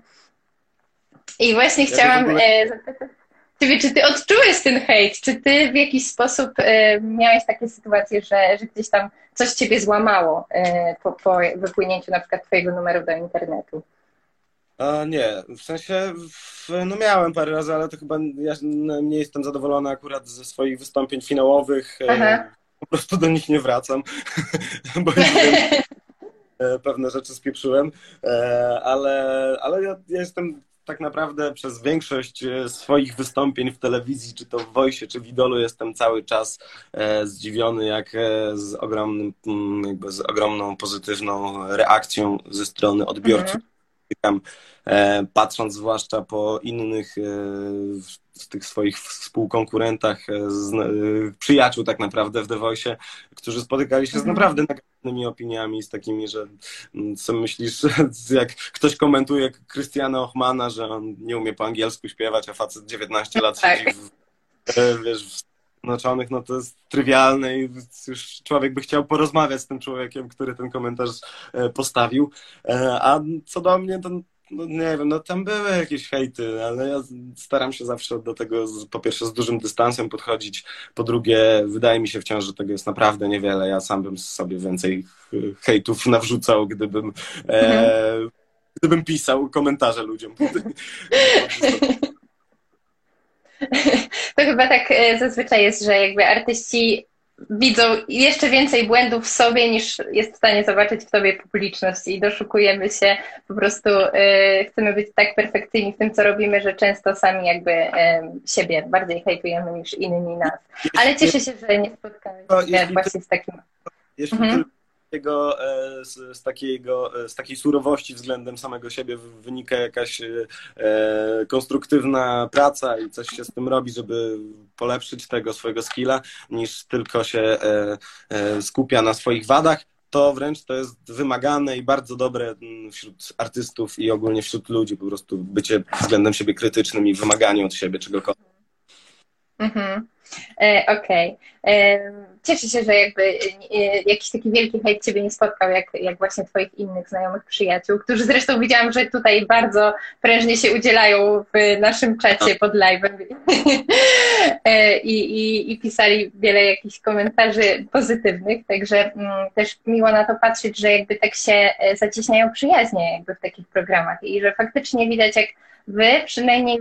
Speaker 1: I właśnie ja chciałam ogóle... E, zapytać Ciebie, czy ty odczułeś ten hejt? Czy ty w jakiś sposób y, miałeś takie sytuacje, że, że gdzieś tam coś ciebie złamało po, po wypłynięciu na przykład twojego numeru do internetu?
Speaker 2: A nie, w sensie, no miałem parę razy, ale to chyba ja nie jestem zadowolony akurat ze swoich wystąpień finałowych. E, Aha. Po prostu do nich nie wracam, bo wiem, e, pewne rzeczy spieprzyłem, e, ale, ale ja, ja jestem tak naprawdę przez większość swoich wystąpień w telewizji, czy to w Wojsie, czy w Idolu, jestem cały czas zdziwiony, jak z, ogromnym, jakby z ogromną pozytywną reakcją ze strony odbiorców. Mhm e, patrząc zwłaszcza po innych w e, tych swoich współkonkurentach, e, przyjaciół tak naprawdę w The Voice, którzy spotykali się z mhm. naprawdę negatywnymi opiniami, z takimi, że mm, co myślisz, jak ktoś komentuje Krystiana Ochmana, że on nie umie po angielsku śpiewać, a facet 19 lat tak. siedzi w, wiesz, w Zjednoczonych, no to jest trywialne i już człowiek by chciał porozmawiać z tym człowiekiem, który ten komentarz e, postawił. E, a co do mnie, to no nie wiem, no tam były jakieś hejty, ale ja staram się zawsze do tego z, po pierwsze z dużym dystansem podchodzić, po drugie wydaje mi się wciąż, że tego jest naprawdę niewiele. Ja sam bym sobie więcej hejtów nawrzucał, gdybym e, mhm. gdybym pisał komentarze ludziom.
Speaker 1: To chyba tak e, zazwyczaj jest, że jakby artyści widzą jeszcze więcej błędów w sobie niż jest w stanie zobaczyć w sobie publiczność i doszukujemy się po prostu, yy, chcemy być tak perfekcyjni w tym, co robimy, że często sami jakby yy, siebie bardziej hejtujemy niż inni nas. Ale cieszę się, że nie spotkałem się właśnie z takim...
Speaker 2: Jeśli mhm takiego, e, z, z, takiego, e, z takiej surowości względem samego siebie wynika jakaś e, konstruktywna praca i coś się z tym robi, żeby polepszyć tego swojego skilla, niż tylko się skupia na swoich wadach to wręcz to jest wymagane i bardzo dobre wśród artystów i ogólnie wśród ludzi, po prostu bycie względem siebie krytycznym i wymaganie od siebie czegokolwiek.
Speaker 1: Mhm. E, okej. Okay. Cieszę się, że jakby e, jakiś taki wielki hejt Ciebie nie spotkał, jak, jak właśnie Twoich innych znajomych przyjaciół, którzy zresztą widziałam, że tutaj bardzo prężnie się udzielają w naszym czacie pod live'em e, I, i, i pisali wiele jakichś komentarzy pozytywnych, także mm, też miło na to patrzeć, że jakby tak się zacieśniają przyjaźnie jakby w takich programach i że faktycznie widać, jak Wy przynajmniej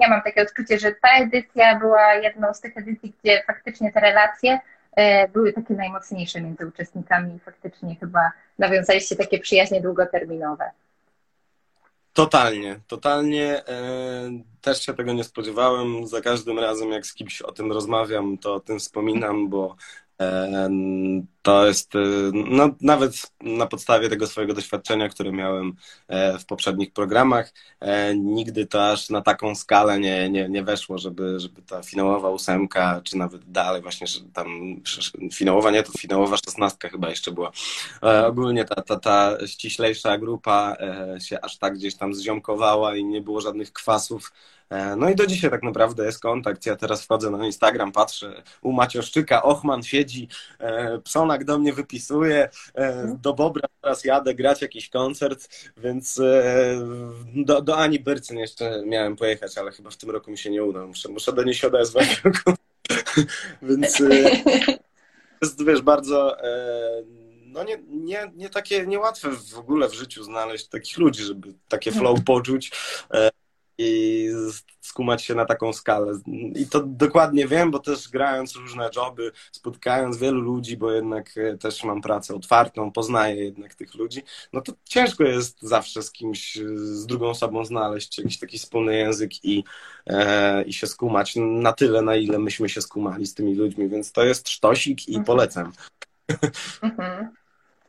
Speaker 1: ja mam takie odczucie, że ta edycja była jedną z tych edycji, gdzie faktycznie te relacje e, były takie najmocniejsze między uczestnikami i faktycznie chyba nawiązaliście takie przyjaźnie długoterminowe.
Speaker 2: Totalnie, totalnie. E, też się tego nie spodziewałem. Za każdym razem, jak z kimś o tym rozmawiam, to o tym wspominam, bo to jest, e, no, nawet na podstawie tego swojego doświadczenia, które miałem e, w poprzednich programach, e, nigdy to aż na taką skalę nie, nie, nie weszło, żeby, żeby ta finałowa ósemka, czy nawet dalej właśnie, tam finałowa, nie, to finałowa szesnastka chyba jeszcze była. Ogólnie ta, ta, ta ściślejsza grupa się aż tak gdzieś tam zziomkowała i nie było żadnych kwasów E, no i do dzisiaj tak naprawdę jest kontakt. Ja teraz wchodzę na Instagram, patrzę u Macioszczyka, Ochman siedzi, e, Psonak do mnie wypisuje, e, do Bobra teraz jadę grać jakiś koncert, więc do, do Ani Byrcyn jeszcze miałem pojechać, ale chyba w tym roku mi się nie uda. Muszę, muszę do niej się odezwać. więc jest, wiesz, bardzo no nie, nie, nie takie niełatwe w ogóle w życiu znaleźć takich ludzi, żeby takie flow poczuć i skumać się na taką skalę. I to dokładnie wiem, bo też grając różne joby, spotkając wielu ludzi, bo jednak e, też mam pracę otwartą, poznaję jednak tych ludzi, no to ciężko jest zawsze z kimś, e, z drugą osobą znaleźć jakiś taki wspólny język i, e, i się skumać na tyle, na ile myśmy się skumali z tymi ludźmi, więc to jest sztosik i mhm. polecam.
Speaker 1: Mhm.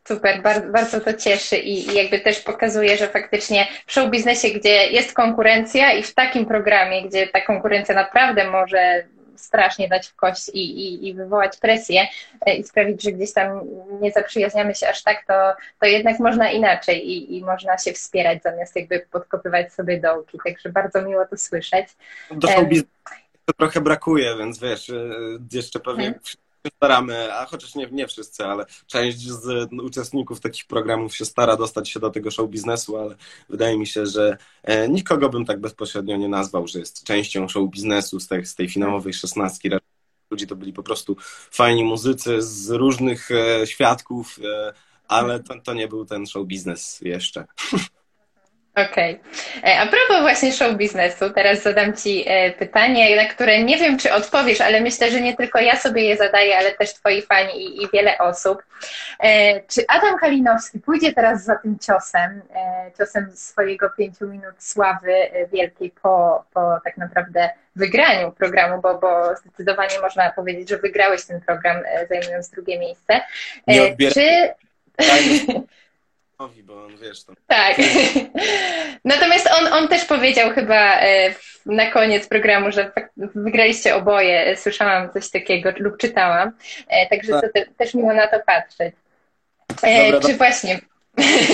Speaker 1: Super, bardzo, bardzo to cieszy i, i, jakby też pokazuje, że faktycznie w show biznesie, gdzie jest konkurencja i w takim programie, gdzie ta konkurencja naprawdę może strasznie dać w kość i, i, i wywołać presję e, i sprawić, że gdzieś tam nie zaprzyjaźniamy się aż tak, to, to jednak można inaczej i, i można się wspierać zamiast jakby podkopywać sobie dołki. Także bardzo miło to słyszeć.
Speaker 2: Do show biznesu trochę brakuje, więc wiesz, e, jeszcze pewnie hmm staramy, a chociaż nie, nie wszyscy, ale część z uczestników takich programów się stara dostać się do tego show biznesu, ale wydaje mi się, że e, nikogo bym tak bezpośrednio nie nazwał, że jest częścią show biznesu z tej, z tej finałowej szesnastki. Ludzi to byli po prostu fajni muzycy z różnych e, świadków, e, ale to, to nie był ten show biznes jeszcze.
Speaker 1: Okej. Okay. E, a propos właśnie show biznesu, teraz zadam Ci e, pytanie, na które nie wiem, czy odpowiesz, ale myślę, że nie tylko ja sobie je zadaję, ale też Twoi fani i, i wiele osób. E, czy Adam Kalinowski pójdzie teraz za tym ciosem, ciosem swojego pięciu minut sławy wielkiej po, po tak naprawdę wygraniu programu, bo, bo zdecydowanie można powiedzieć, że wygrałeś ten program, zajmując drugie miejsce.
Speaker 2: Nie odbieram. Czy... bo on wiesz.
Speaker 1: Tak. Natomiast on, on też powiedział chyba e, na koniec programu, że wygraliście oboje. Słyszałam coś takiego lub czytałam. E, także tak. te, też miło na to patrzeć. E, Dobra, czy właśnie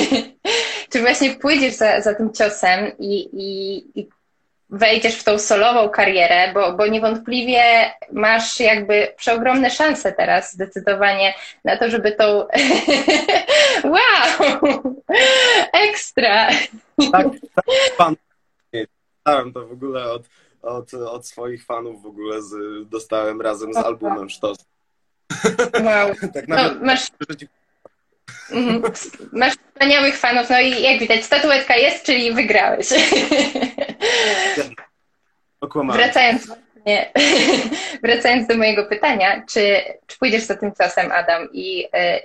Speaker 1: czy właśnie pójdziesz za, za tym ciosem i, i, i wejdziesz w tą solową karierę, bo, bo niewątpliwie masz jakby przeogromne szanse teraz zdecydowanie na to, żeby tą wow! Ekstra!
Speaker 2: Tak, tak. Dostałem to w ogóle od, od, od swoich fanów w ogóle z, dostałem razem z albumem Sztos.
Speaker 1: Wow. tak no, masz... Mhm. Masz wspaniałych fanów, no i jak widać, statuetka jest, czyli wygrałeś. Wracając, nie, wracając do mojego pytania, czy, czy pójdziesz za tym czasem, Adam, i e,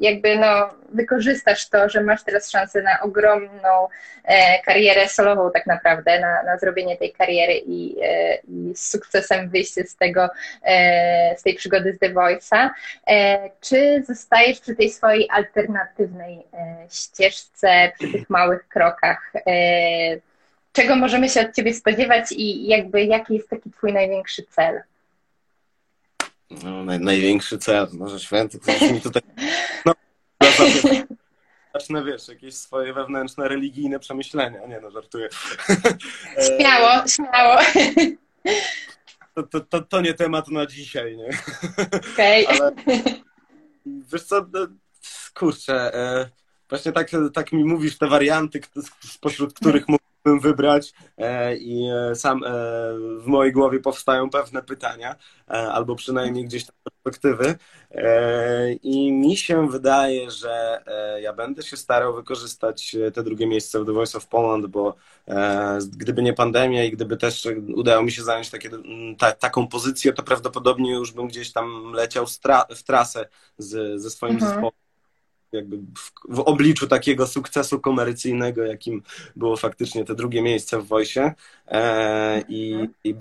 Speaker 1: jakby no, wykorzystasz to, że masz teraz szansę na ogromną e, karierę solową tak naprawdę, na, na zrobienie tej kariery i, e, i z sukcesem wyjście z tego, e, z tej przygody z The Voice'a. E, czy zostajesz przy tej swojej alternatywnej e, ścieżce, przy tych małych krokach? E, czego możemy się od Ciebie spodziewać i jakby jaki jest taki Twój największy cel?
Speaker 2: No, naj, największy cel, może święty, to mi tutaj... No, zacznę, wiesz, jakieś swoje wewnętrzne, religijne przemyślenia. Nie no, żartuję.
Speaker 1: Śmiało, śmiało.
Speaker 2: to, to, to, nie temat na dzisiaj, nie?
Speaker 1: Okej. Okay. Ale
Speaker 2: wiesz co, no, kurczę, e, właśnie tak, tak mi mówisz te warianty, spośród których mógłbym wybrać e, i e, sam w mojej głowie powstają pewne pytania, albo przynajmniej gdzieś tam perspektywy i mi się wydaje, że ja będę się starał wykorzystać te drugie miejsce w The Voice of Poland, bo gdyby nie pandemia i gdyby też udało mi się zająć takie, ta, taką pozycję, to prawdopodobnie już bym gdzieś tam leciał w trasę z, ze swoim mhm. zespołem jakby w, w, obliczu takiego sukcesu komercyjnego, jakim było faktycznie te drugie miejsce w Wojsie e, i, i,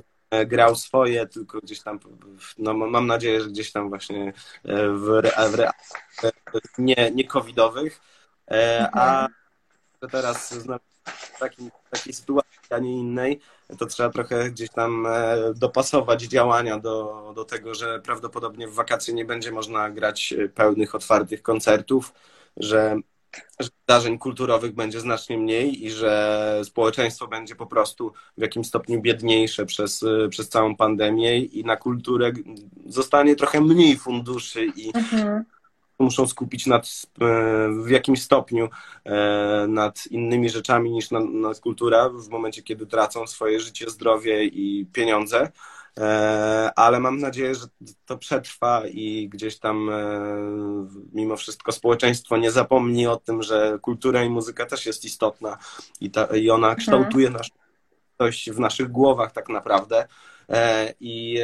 Speaker 2: grał swoje, tylko gdzieś tam, no mam nadzieję, że gdzieś tam właśnie e, w, w nie, nie covidowych, e, a teraz w takim, takiej sytuacji, a nie innej, to trzeba trochę gdzieś tam e, dopasować działania do, do tego, że prawdopodobnie w wakacje nie będzie można grać pełnych, otwartych koncertów, że, że zdarzeń kulturowych będzie znacznie mniej i że społeczeństwo będzie po prostu w jakimś stopniu biedniejsze przez, e, przez całą pandemię i na kulturę zostanie trochę mniej funduszy i mhm muszą skupić nad, e, w jakimś stopniu e, nad innymi rzeczami niż nad, nad kultura w momencie, kiedy tracą swoje życie, zdrowie i pieniądze. E, ale mam nadzieję, że to przetrwa i gdzieś tam mimo wszystko społeczeństwo nie zapomni o tym, że kultura i muzyka też jest istotna i, ta, i ona mhm. kształtuje nasz, coś w naszych głowach tak naprawdę. I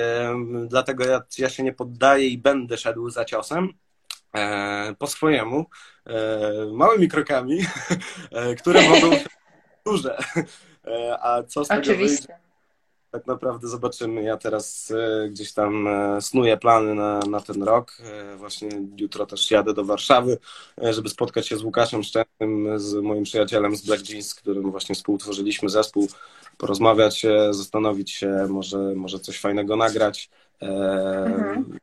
Speaker 2: dlatego ja, ja się nie poddaję i będę szedł za ciosem. E, po swojemu, e, małymi krokami, e, które mogą być duże. A co z tego Oczywiście. wyjdzie? Tak naprawdę zobaczymy. Ja teraz gdzieś tam snuję plany na, na ten rok. Właśnie jutro też jadę do Warszawy, żeby spotkać się z Łukaszem Szczęsnym, z moim przyjacielem z Black Jeans, z którym właśnie współtworzyliśmy zespół, porozmawiać, zastanowić się, może, może coś fajnego nagrać. Mhm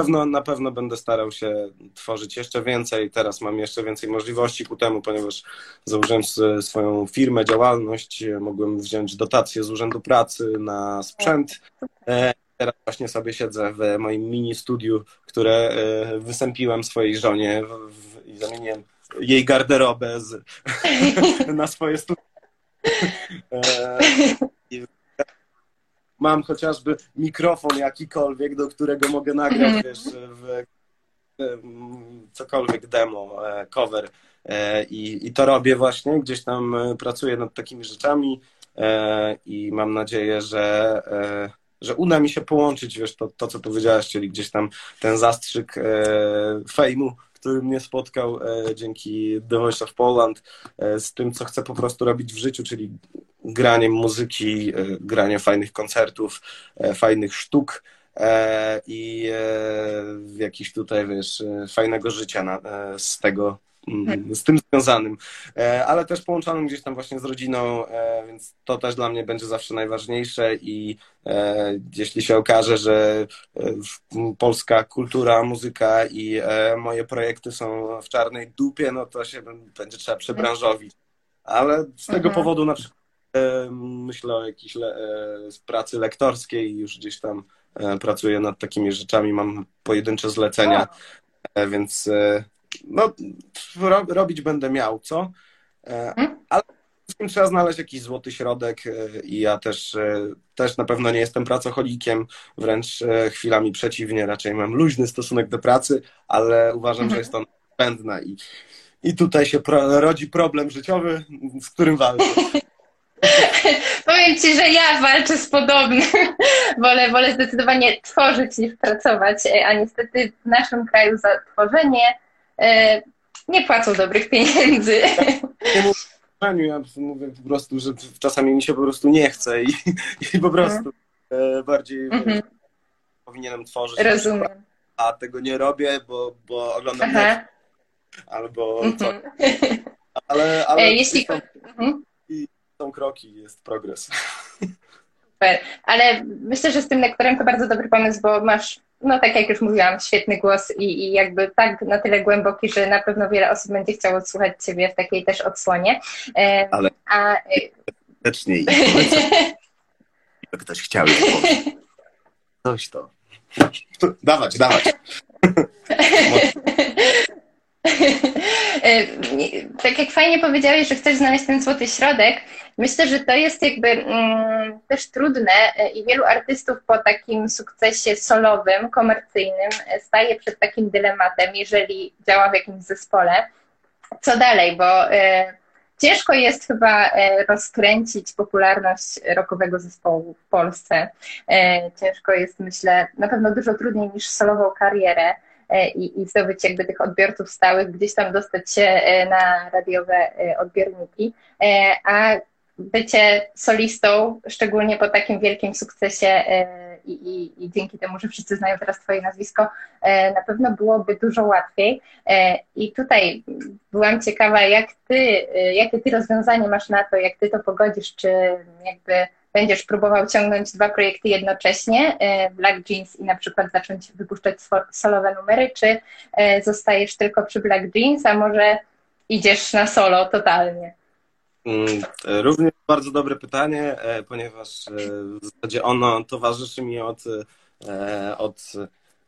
Speaker 2: pewno, na pewno będę starał się tworzyć jeszcze więcej. Teraz mam jeszcze więcej możliwości ku temu, ponieważ założyłem swoją firmę, działalność. Mogłem wziąć dotacje z Urzędu Pracy na sprzęt. E, teraz właśnie sobie siedzę w moim mini studiu, które e, wysępiłem swojej żonie i zamieniłem jej garderobę z, na swoje studio. E, mam chociażby mikrofon jakikolwiek, do którego mogę nagrać, mm. wiesz, w, cokolwiek demo, e, cover e, i, i to robię właśnie, gdzieś tam e, pracuję nad takimi rzeczami i mam nadzieję, że że uda mi się połączyć, wiesz, to, to co powiedziałeś, czyli gdzieś tam ten zastrzyk fejmu, który mnie spotkał dzięki The Voice of Poland, z tym, co chcę po prostu robić w życiu, czyli graniem muzyki, e, granie fajnych koncertów, e, fajnych sztuk e, i jakiś tutaj, wiesz, fajnego życia na, z tego mm, z tym związanym, ale też połączonym gdzieś tam właśnie z rodziną, więc to też dla mnie będzie zawsze najważniejsze i jeśli się okaże, że polska kultura, muzyka i moje projekty są w czarnej dupie, no to się będzie trzeba przebranżowić. Ale z tego mhm. powodu na przykład myślę o jakiejś le e, pracy lektorskiej i już gdzieś tam e, pracuję nad takimi rzeczami, mam pojedyncze zlecenia, e, więc no, robić będę miał, co? Mhm. Ale wszystkim trzeba znaleźć jakiś złoty środek i ja też, też na pewno nie jestem pracocholikiem, wręcz chwilami przeciwnie, raczej mam luźny stosunek do pracy, ale uważam, że mhm. jest on zbędna i, i tutaj się pro, rodzi problem życiowy, z którym walczę.
Speaker 1: Powiem Ci, że ja walczę z podobnym. wolę, wolę zdecydowanie tworzyć niż pracować, e, a niestety w naszym kraju za tworzenie e, nie płacą dobrych pieniędzy.
Speaker 2: Ja mówię po prostu, że czasami mi się po prostu nie chce i, i po prostu mhm. bardziej mhm. powinienem tworzyć.
Speaker 1: Rozumiem.
Speaker 2: A tego nie robię, bo, bo oglądam albo co. Mhm. Ale, ale
Speaker 1: Jeśli... Mhm
Speaker 2: są kroki, jest progres.
Speaker 1: Super, ale myślę, że z tym lektorem to bardzo dobry pomysł, bo masz, no tak jak już mówiłam, świetny głos i, i jakby tak na tyle głęboki, że na pewno wiele osób będzie chciało słuchać Ciebie w takiej też odsłonie.
Speaker 2: Ale a... serdecznie i ktoś chciał coś to. dawać, dawać.
Speaker 1: E, tak jak fajnie powiedziałeś, że chcesz znaleźć ten złoty środek, myślę, że to jest jakby mm, też trudne e, i wielu artystów po takim sukcesie solowym, komercyjnym e, staje przed takim dylematem, jeżeli działa w jakimś zespole. Co dalej, bo y, ciężko jest chyba rozkręcić popularność rockowego zespołu w Polsce. Y, ciężko jest, myślę, na pewno dużo trudniej niż solową karierę. E, i, i zdobyć jakby tych odbiorców stałych, gdzieś tam dostać się e, na radiowe e, odbiorniki. A bycie solistą, szczególnie po takim wielkim sukcesie i, i, i, dzięki temu, że wszyscy znają teraz Twoje nazwisko, na pewno byłoby dużo łatwiej. I tutaj byłam ciekawa, jak Ty, jakie Ty rozwiązanie masz na to, jak Ty to pogodzisz, czy jakby będziesz próbował ciągnąć dwa projekty jednocześnie, e, Black Jeans i na przykład zacząć wypuszczać solowe numery, czy e, zostajesz tylko przy Black Jeans, a może idziesz na solo totalnie?
Speaker 2: Mm, również bardzo dobre pytanie, e, ponieważ w zasadzie ono towarzyszy mi od, od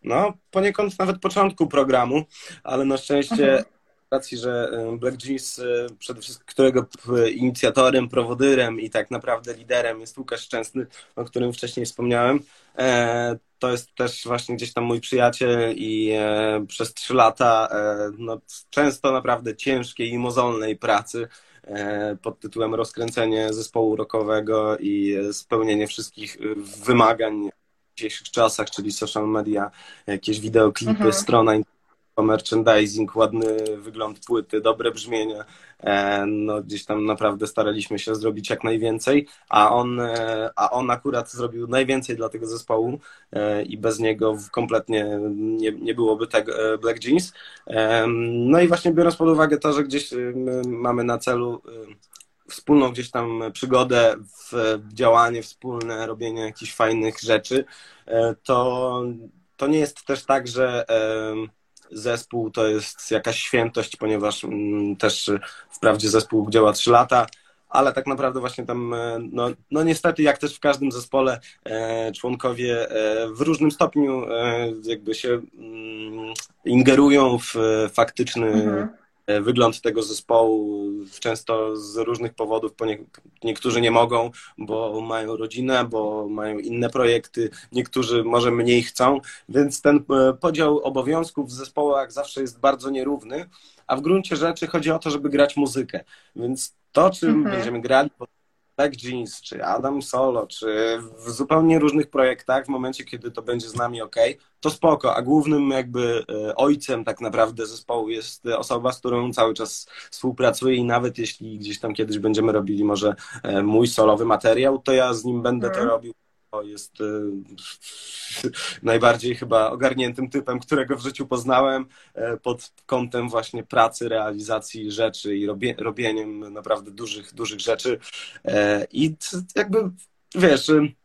Speaker 2: no, poniekąd nawet początku programu, ale na szczęście mhm racji, że Black Jeans, przede wszystkim którego inicjatorem, prowodyrem i tak naprawdę liderem jest Łukasz Szczęsny, o którym wcześniej wspomniałem. E, to jest też właśnie gdzieś tam mój przyjaciel i e, przez trzy lata e, no, często naprawdę ciężkiej i mozolnej pracy pod tytułem rozkręcenie zespołu rockowego i spełnienie wszystkich wymagań w dzisiejszych czasach, czyli social media, jakieś wideoklipy, mhm. strona internetowa merchandising, ładny wygląd płyty, dobre brzmienie. E, no, gdzieś tam naprawdę staraliśmy się zrobić jak najwięcej, a on, e, a on akurat zrobił najwięcej dla tego zespołu e, i bez niego kompletnie nie, nie byłoby tego Black Jeans. No i właśnie biorąc pod uwagę to, że gdzieś mamy na celu wspólną gdzieś tam przygodę w działanie wspólne, robienie jakichś fajnych rzeczy, to, to nie jest też tak, że zespół to jest jakaś świętość, ponieważ mm, też wprawdzie zespół działa 3 lata, ale tak naprawdę właśnie tam, e, no, no niestety jak też w każdym zespole e, członkowie e, w różnym stopniu jakby się mm, ingerują w faktyczny mhm. E, wygląd tego zespołu często z różnych powodów. Niektórzy nie mogą, bo mają rodzinę, bo mają inne projekty, niektórzy może mniej chcą, więc ten e, podział obowiązków w zespołach zawsze jest bardzo nierówny, a w gruncie rzeczy chodzi o to, żeby grać muzykę. Więc to, czym mhm. będziemy grali Black Jeans, czy Adam Solo, czy w zupełnie różnych projektach, w momencie, kiedy to będzie z nami ok, to spoko, a głównym jakby e, ojcem tak naprawdę zespołu jest osoba, z którą cały czas współpracuję i nawet jeśli gdzieś tam kiedyś będziemy robili może e, mój solowy materiał, to ja z nim będę to mhm. robił jest y, najbardziej chyba ogarniętym typem, którego w życiu poznałem e, pod kątem właśnie pracy, realizacji rzeczy i robie, robieniem naprawdę dużych, dużych rzeczy. E, I jakby, wiesz, y,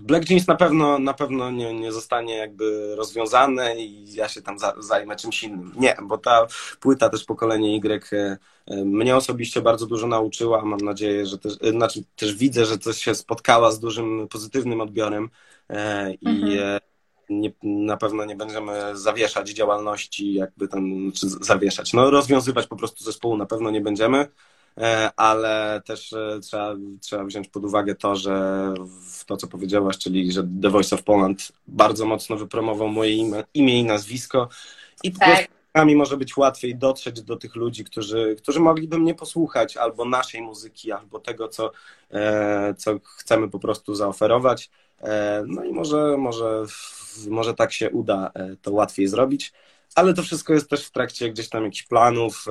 Speaker 2: Black Jeans na pewno, na pewno nie, nie zostanie jakby rozwiązane i ja się tam zajmę czymś innym. Nie, bo ta płyta też pokolenie Y mnie osobiście bardzo dużo nauczyła. Mam nadzieję, że też, e, znaczy też widzę, że to się spotkała z dużym pozytywnym odbiorem e, i mhm. E, nie, na pewno nie będziemy zawieszać działalności, jakby tam, czy zawieszać, no rozwiązywać po prostu zespołu na pewno nie będziemy, ale też trzeba, trzeba wziąć pod uwagę to, że w to, co powiedziałaś, czyli że The Voice of Poland bardzo mocno wypromował moje imię, imię i nazwisko i po tak. prostu czasami może być łatwiej dotrzeć do tych ludzi, którzy, którzy mogliby mnie posłuchać albo naszej muzyki, albo tego, co, e, co chcemy po prostu zaoferować. E, no i może, może, może tak się uda e, to łatwiej zrobić. Ale to wszystko jest też w trakcie gdzieś tam jakichś planów,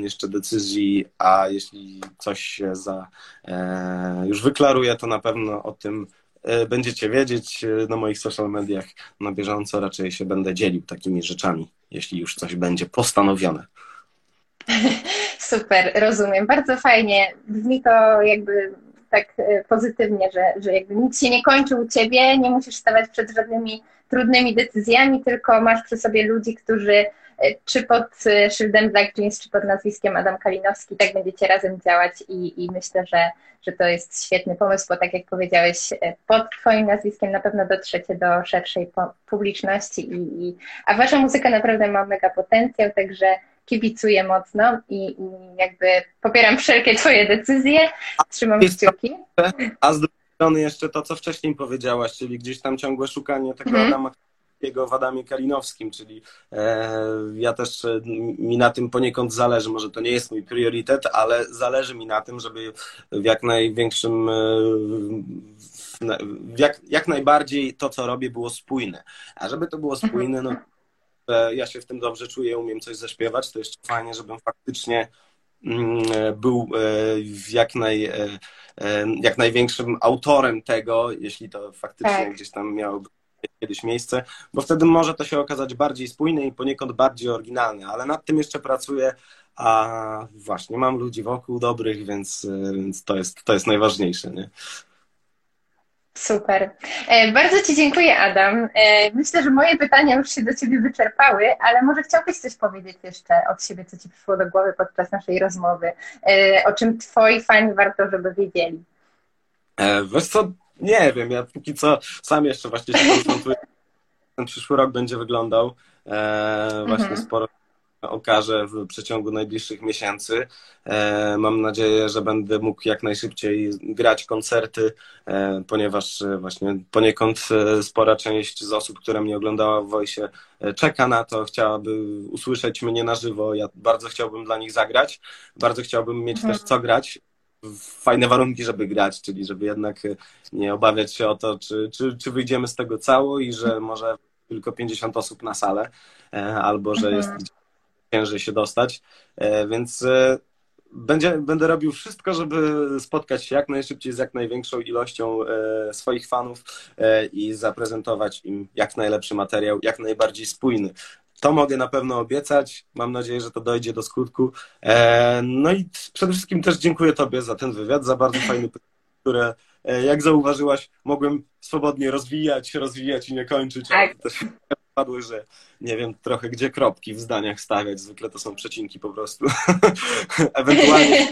Speaker 2: jeszcze decyzji, a jeśli coś się za, już wyklaruje, to na pewno o tym będziecie wiedzieć na moich social mediach na bieżąco. Raczej się będę dzielił takimi rzeczami jeśli już coś będzie postanowione.
Speaker 1: Super, rozumiem. Bardzo fajnie. Brzmi to jakby tak e, pozytywnie, że, że jakby nic się nie kończy u ciebie, nie musisz stawać przed żadnymi trudnymi decyzjami, tylko masz przy sobie ludzi, którzy czy pod szyldem Black Jeans, czy pod nazwiskiem Adam Kalinowski, tak będziecie razem działać i, i myślę, że, że to jest świetny pomysł, bo tak jak powiedziałeś, pod Twoim nazwiskiem na pewno dotrzecie do szerszej publiczności, i, i, a Wasza muzyka naprawdę ma mega potencjał, także kibicuję mocno i, i jakby popieram wszelkie Twoje decyzje, trzymam kciuki.
Speaker 2: A z drugiej strony jeszcze to, co wcześniej powiedziałaś, czyli gdzieś tam ciągłe szukanie tego mm. Adama w Adamie Kalinowskim, czyli e, ja też e, mi na tym poniekąd zależy, może to nie jest mój priorytet, ale zależy mi na tym, żeby w jak największym e, jak, jak najbardziej to, co robię, było spójne. A żeby to było spójne, no ja się w tym dobrze czuję, umiem coś zaśpiewać, to jeszcze fajnie, żebym faktycznie mm, był w jak, naj, jak największym autorem tego, jeśli to faktycznie tak. gdzieś tam miałoby kiedyś miejsce, bo wtedy może to się okazać bardziej spójne i poniekąd bardziej oryginalne, ale nad tym jeszcze pracuję, a właśnie mam ludzi wokół dobrych, więc, więc to, jest, to jest najważniejsze. Nie?
Speaker 1: Super. E, bardzo Ci dziękuję, Adam. E, myślę, że moje pytania już się do Ciebie wyczerpały, ale może chciałbyś coś powiedzieć jeszcze od siebie, co Ci przyszło do głowy podczas naszej rozmowy, e, o czym Twoi fani warto, żeby wiedzieli.
Speaker 2: Wiesz co, nie wiem, ja póki co sam jeszcze właśnie się konfrontuję. Ten przyszły rok będzie wyglądał. Właśnie mhm. sporo okaże w przeciągu najbliższych miesięcy. E, mam nadzieję, że będę mógł jak najszybciej grać koncerty, e, ponieważ e, właśnie poniekąd spora część z osób, która mnie oglądała w Wojsie, czeka na to, chciałaby usłyszeć mnie na żywo. Ja bardzo chciałbym dla nich zagrać, bardzo chciałbym mieć mhm. też co grać fajne warunki, żeby grać, czyli żeby jednak nie obawiać się o to, czy, czy, czy wyjdziemy z tego cało i że może tylko 50 osób na salę, albo że jest mhm. Ciężej się dostać. E, więc będzie, będę robił wszystko, żeby spotkać się jak najszybciej z jak największą ilością swoich fanów i zaprezentować im jak najlepszy materiał, jak najbardziej spójny. To mogę na pewno obiecać. Mam nadzieję, że to dojdzie do skutku. E, no i przede wszystkim też dziękuję Tobie za ten wywiad, za bardzo fajny pytanie, które, e, jak zauważyłaś, mogłem swobodnie rozwijać, rozwijać i nie kończyć. Tak. Też padły, że nie wiem trochę gdzie kropki w zdaniach stawiać. Zwykle to są przecinki po prostu. Ewentualnie.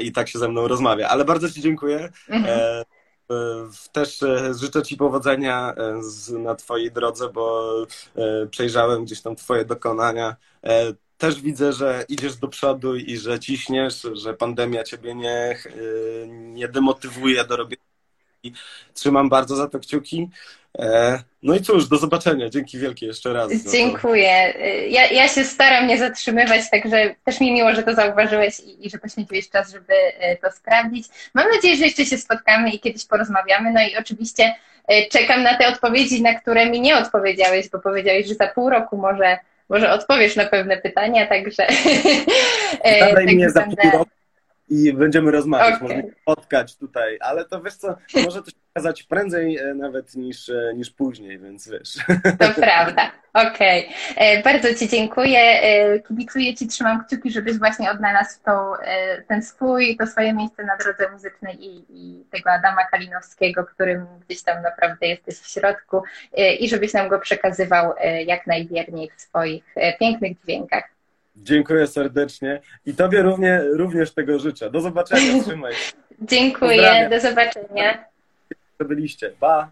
Speaker 2: I tak się ze mną rozmawia. Ale bardzo Ci dziękuję. Mhm. E, też e, życzę Ci powodzenia e, na Twojej drodze, bo przejrzałem gdzieś tam Twoje dokonania. Też widzę, że idziesz do przodu i że ciśniesz, że pandemia Ciebie nie, nie demotywuje do robienia. Trzymam bardzo za to kciuki. E, no i cóż, do zobaczenia. Dzięki wielkie jeszcze raz.
Speaker 1: Dziękuję. Ja, ja się staram nie zatrzymywać, także też mi miło, że to zauważyłeś i, i że poświęciłeś czas, żeby e, to sprawdzić. Mam nadzieję, że jeszcze się spotkamy i kiedyś porozmawiamy. No i oczywiście e, czekam na te odpowiedzi, na które mi nie odpowiedziałeś, bo powiedziałeś, że za pół roku może, może odpowiesz na pewne pytania, także.
Speaker 2: Zadaj mnie za pół roku i będziemy rozmawiać, okay. możemy spotkać tutaj, ale to wiesz co, może to się okazać prędzej e, nawet niż, e, niż później, więc wiesz.
Speaker 1: To prawda, okej. Okay. E, bardzo Ci dziękuję, kibicuję Ci, trzymam kciuki, żebyś właśnie odnalazł tą, ten swój, to swoje miejsce na drodze muzycznej i, i tego Adama Kalinowskiego, którym gdzieś tam naprawdę jesteś w środku i żebyś nam go przekazywał jak najwierniej w swoich pięknych dźwiękach.
Speaker 2: Dziękuję serdecznie i Tobie równie, również tego życzę. Do zobaczenia, trzymaj.
Speaker 1: Dziękuję, do zobaczenia.
Speaker 2: Byliście. Pa!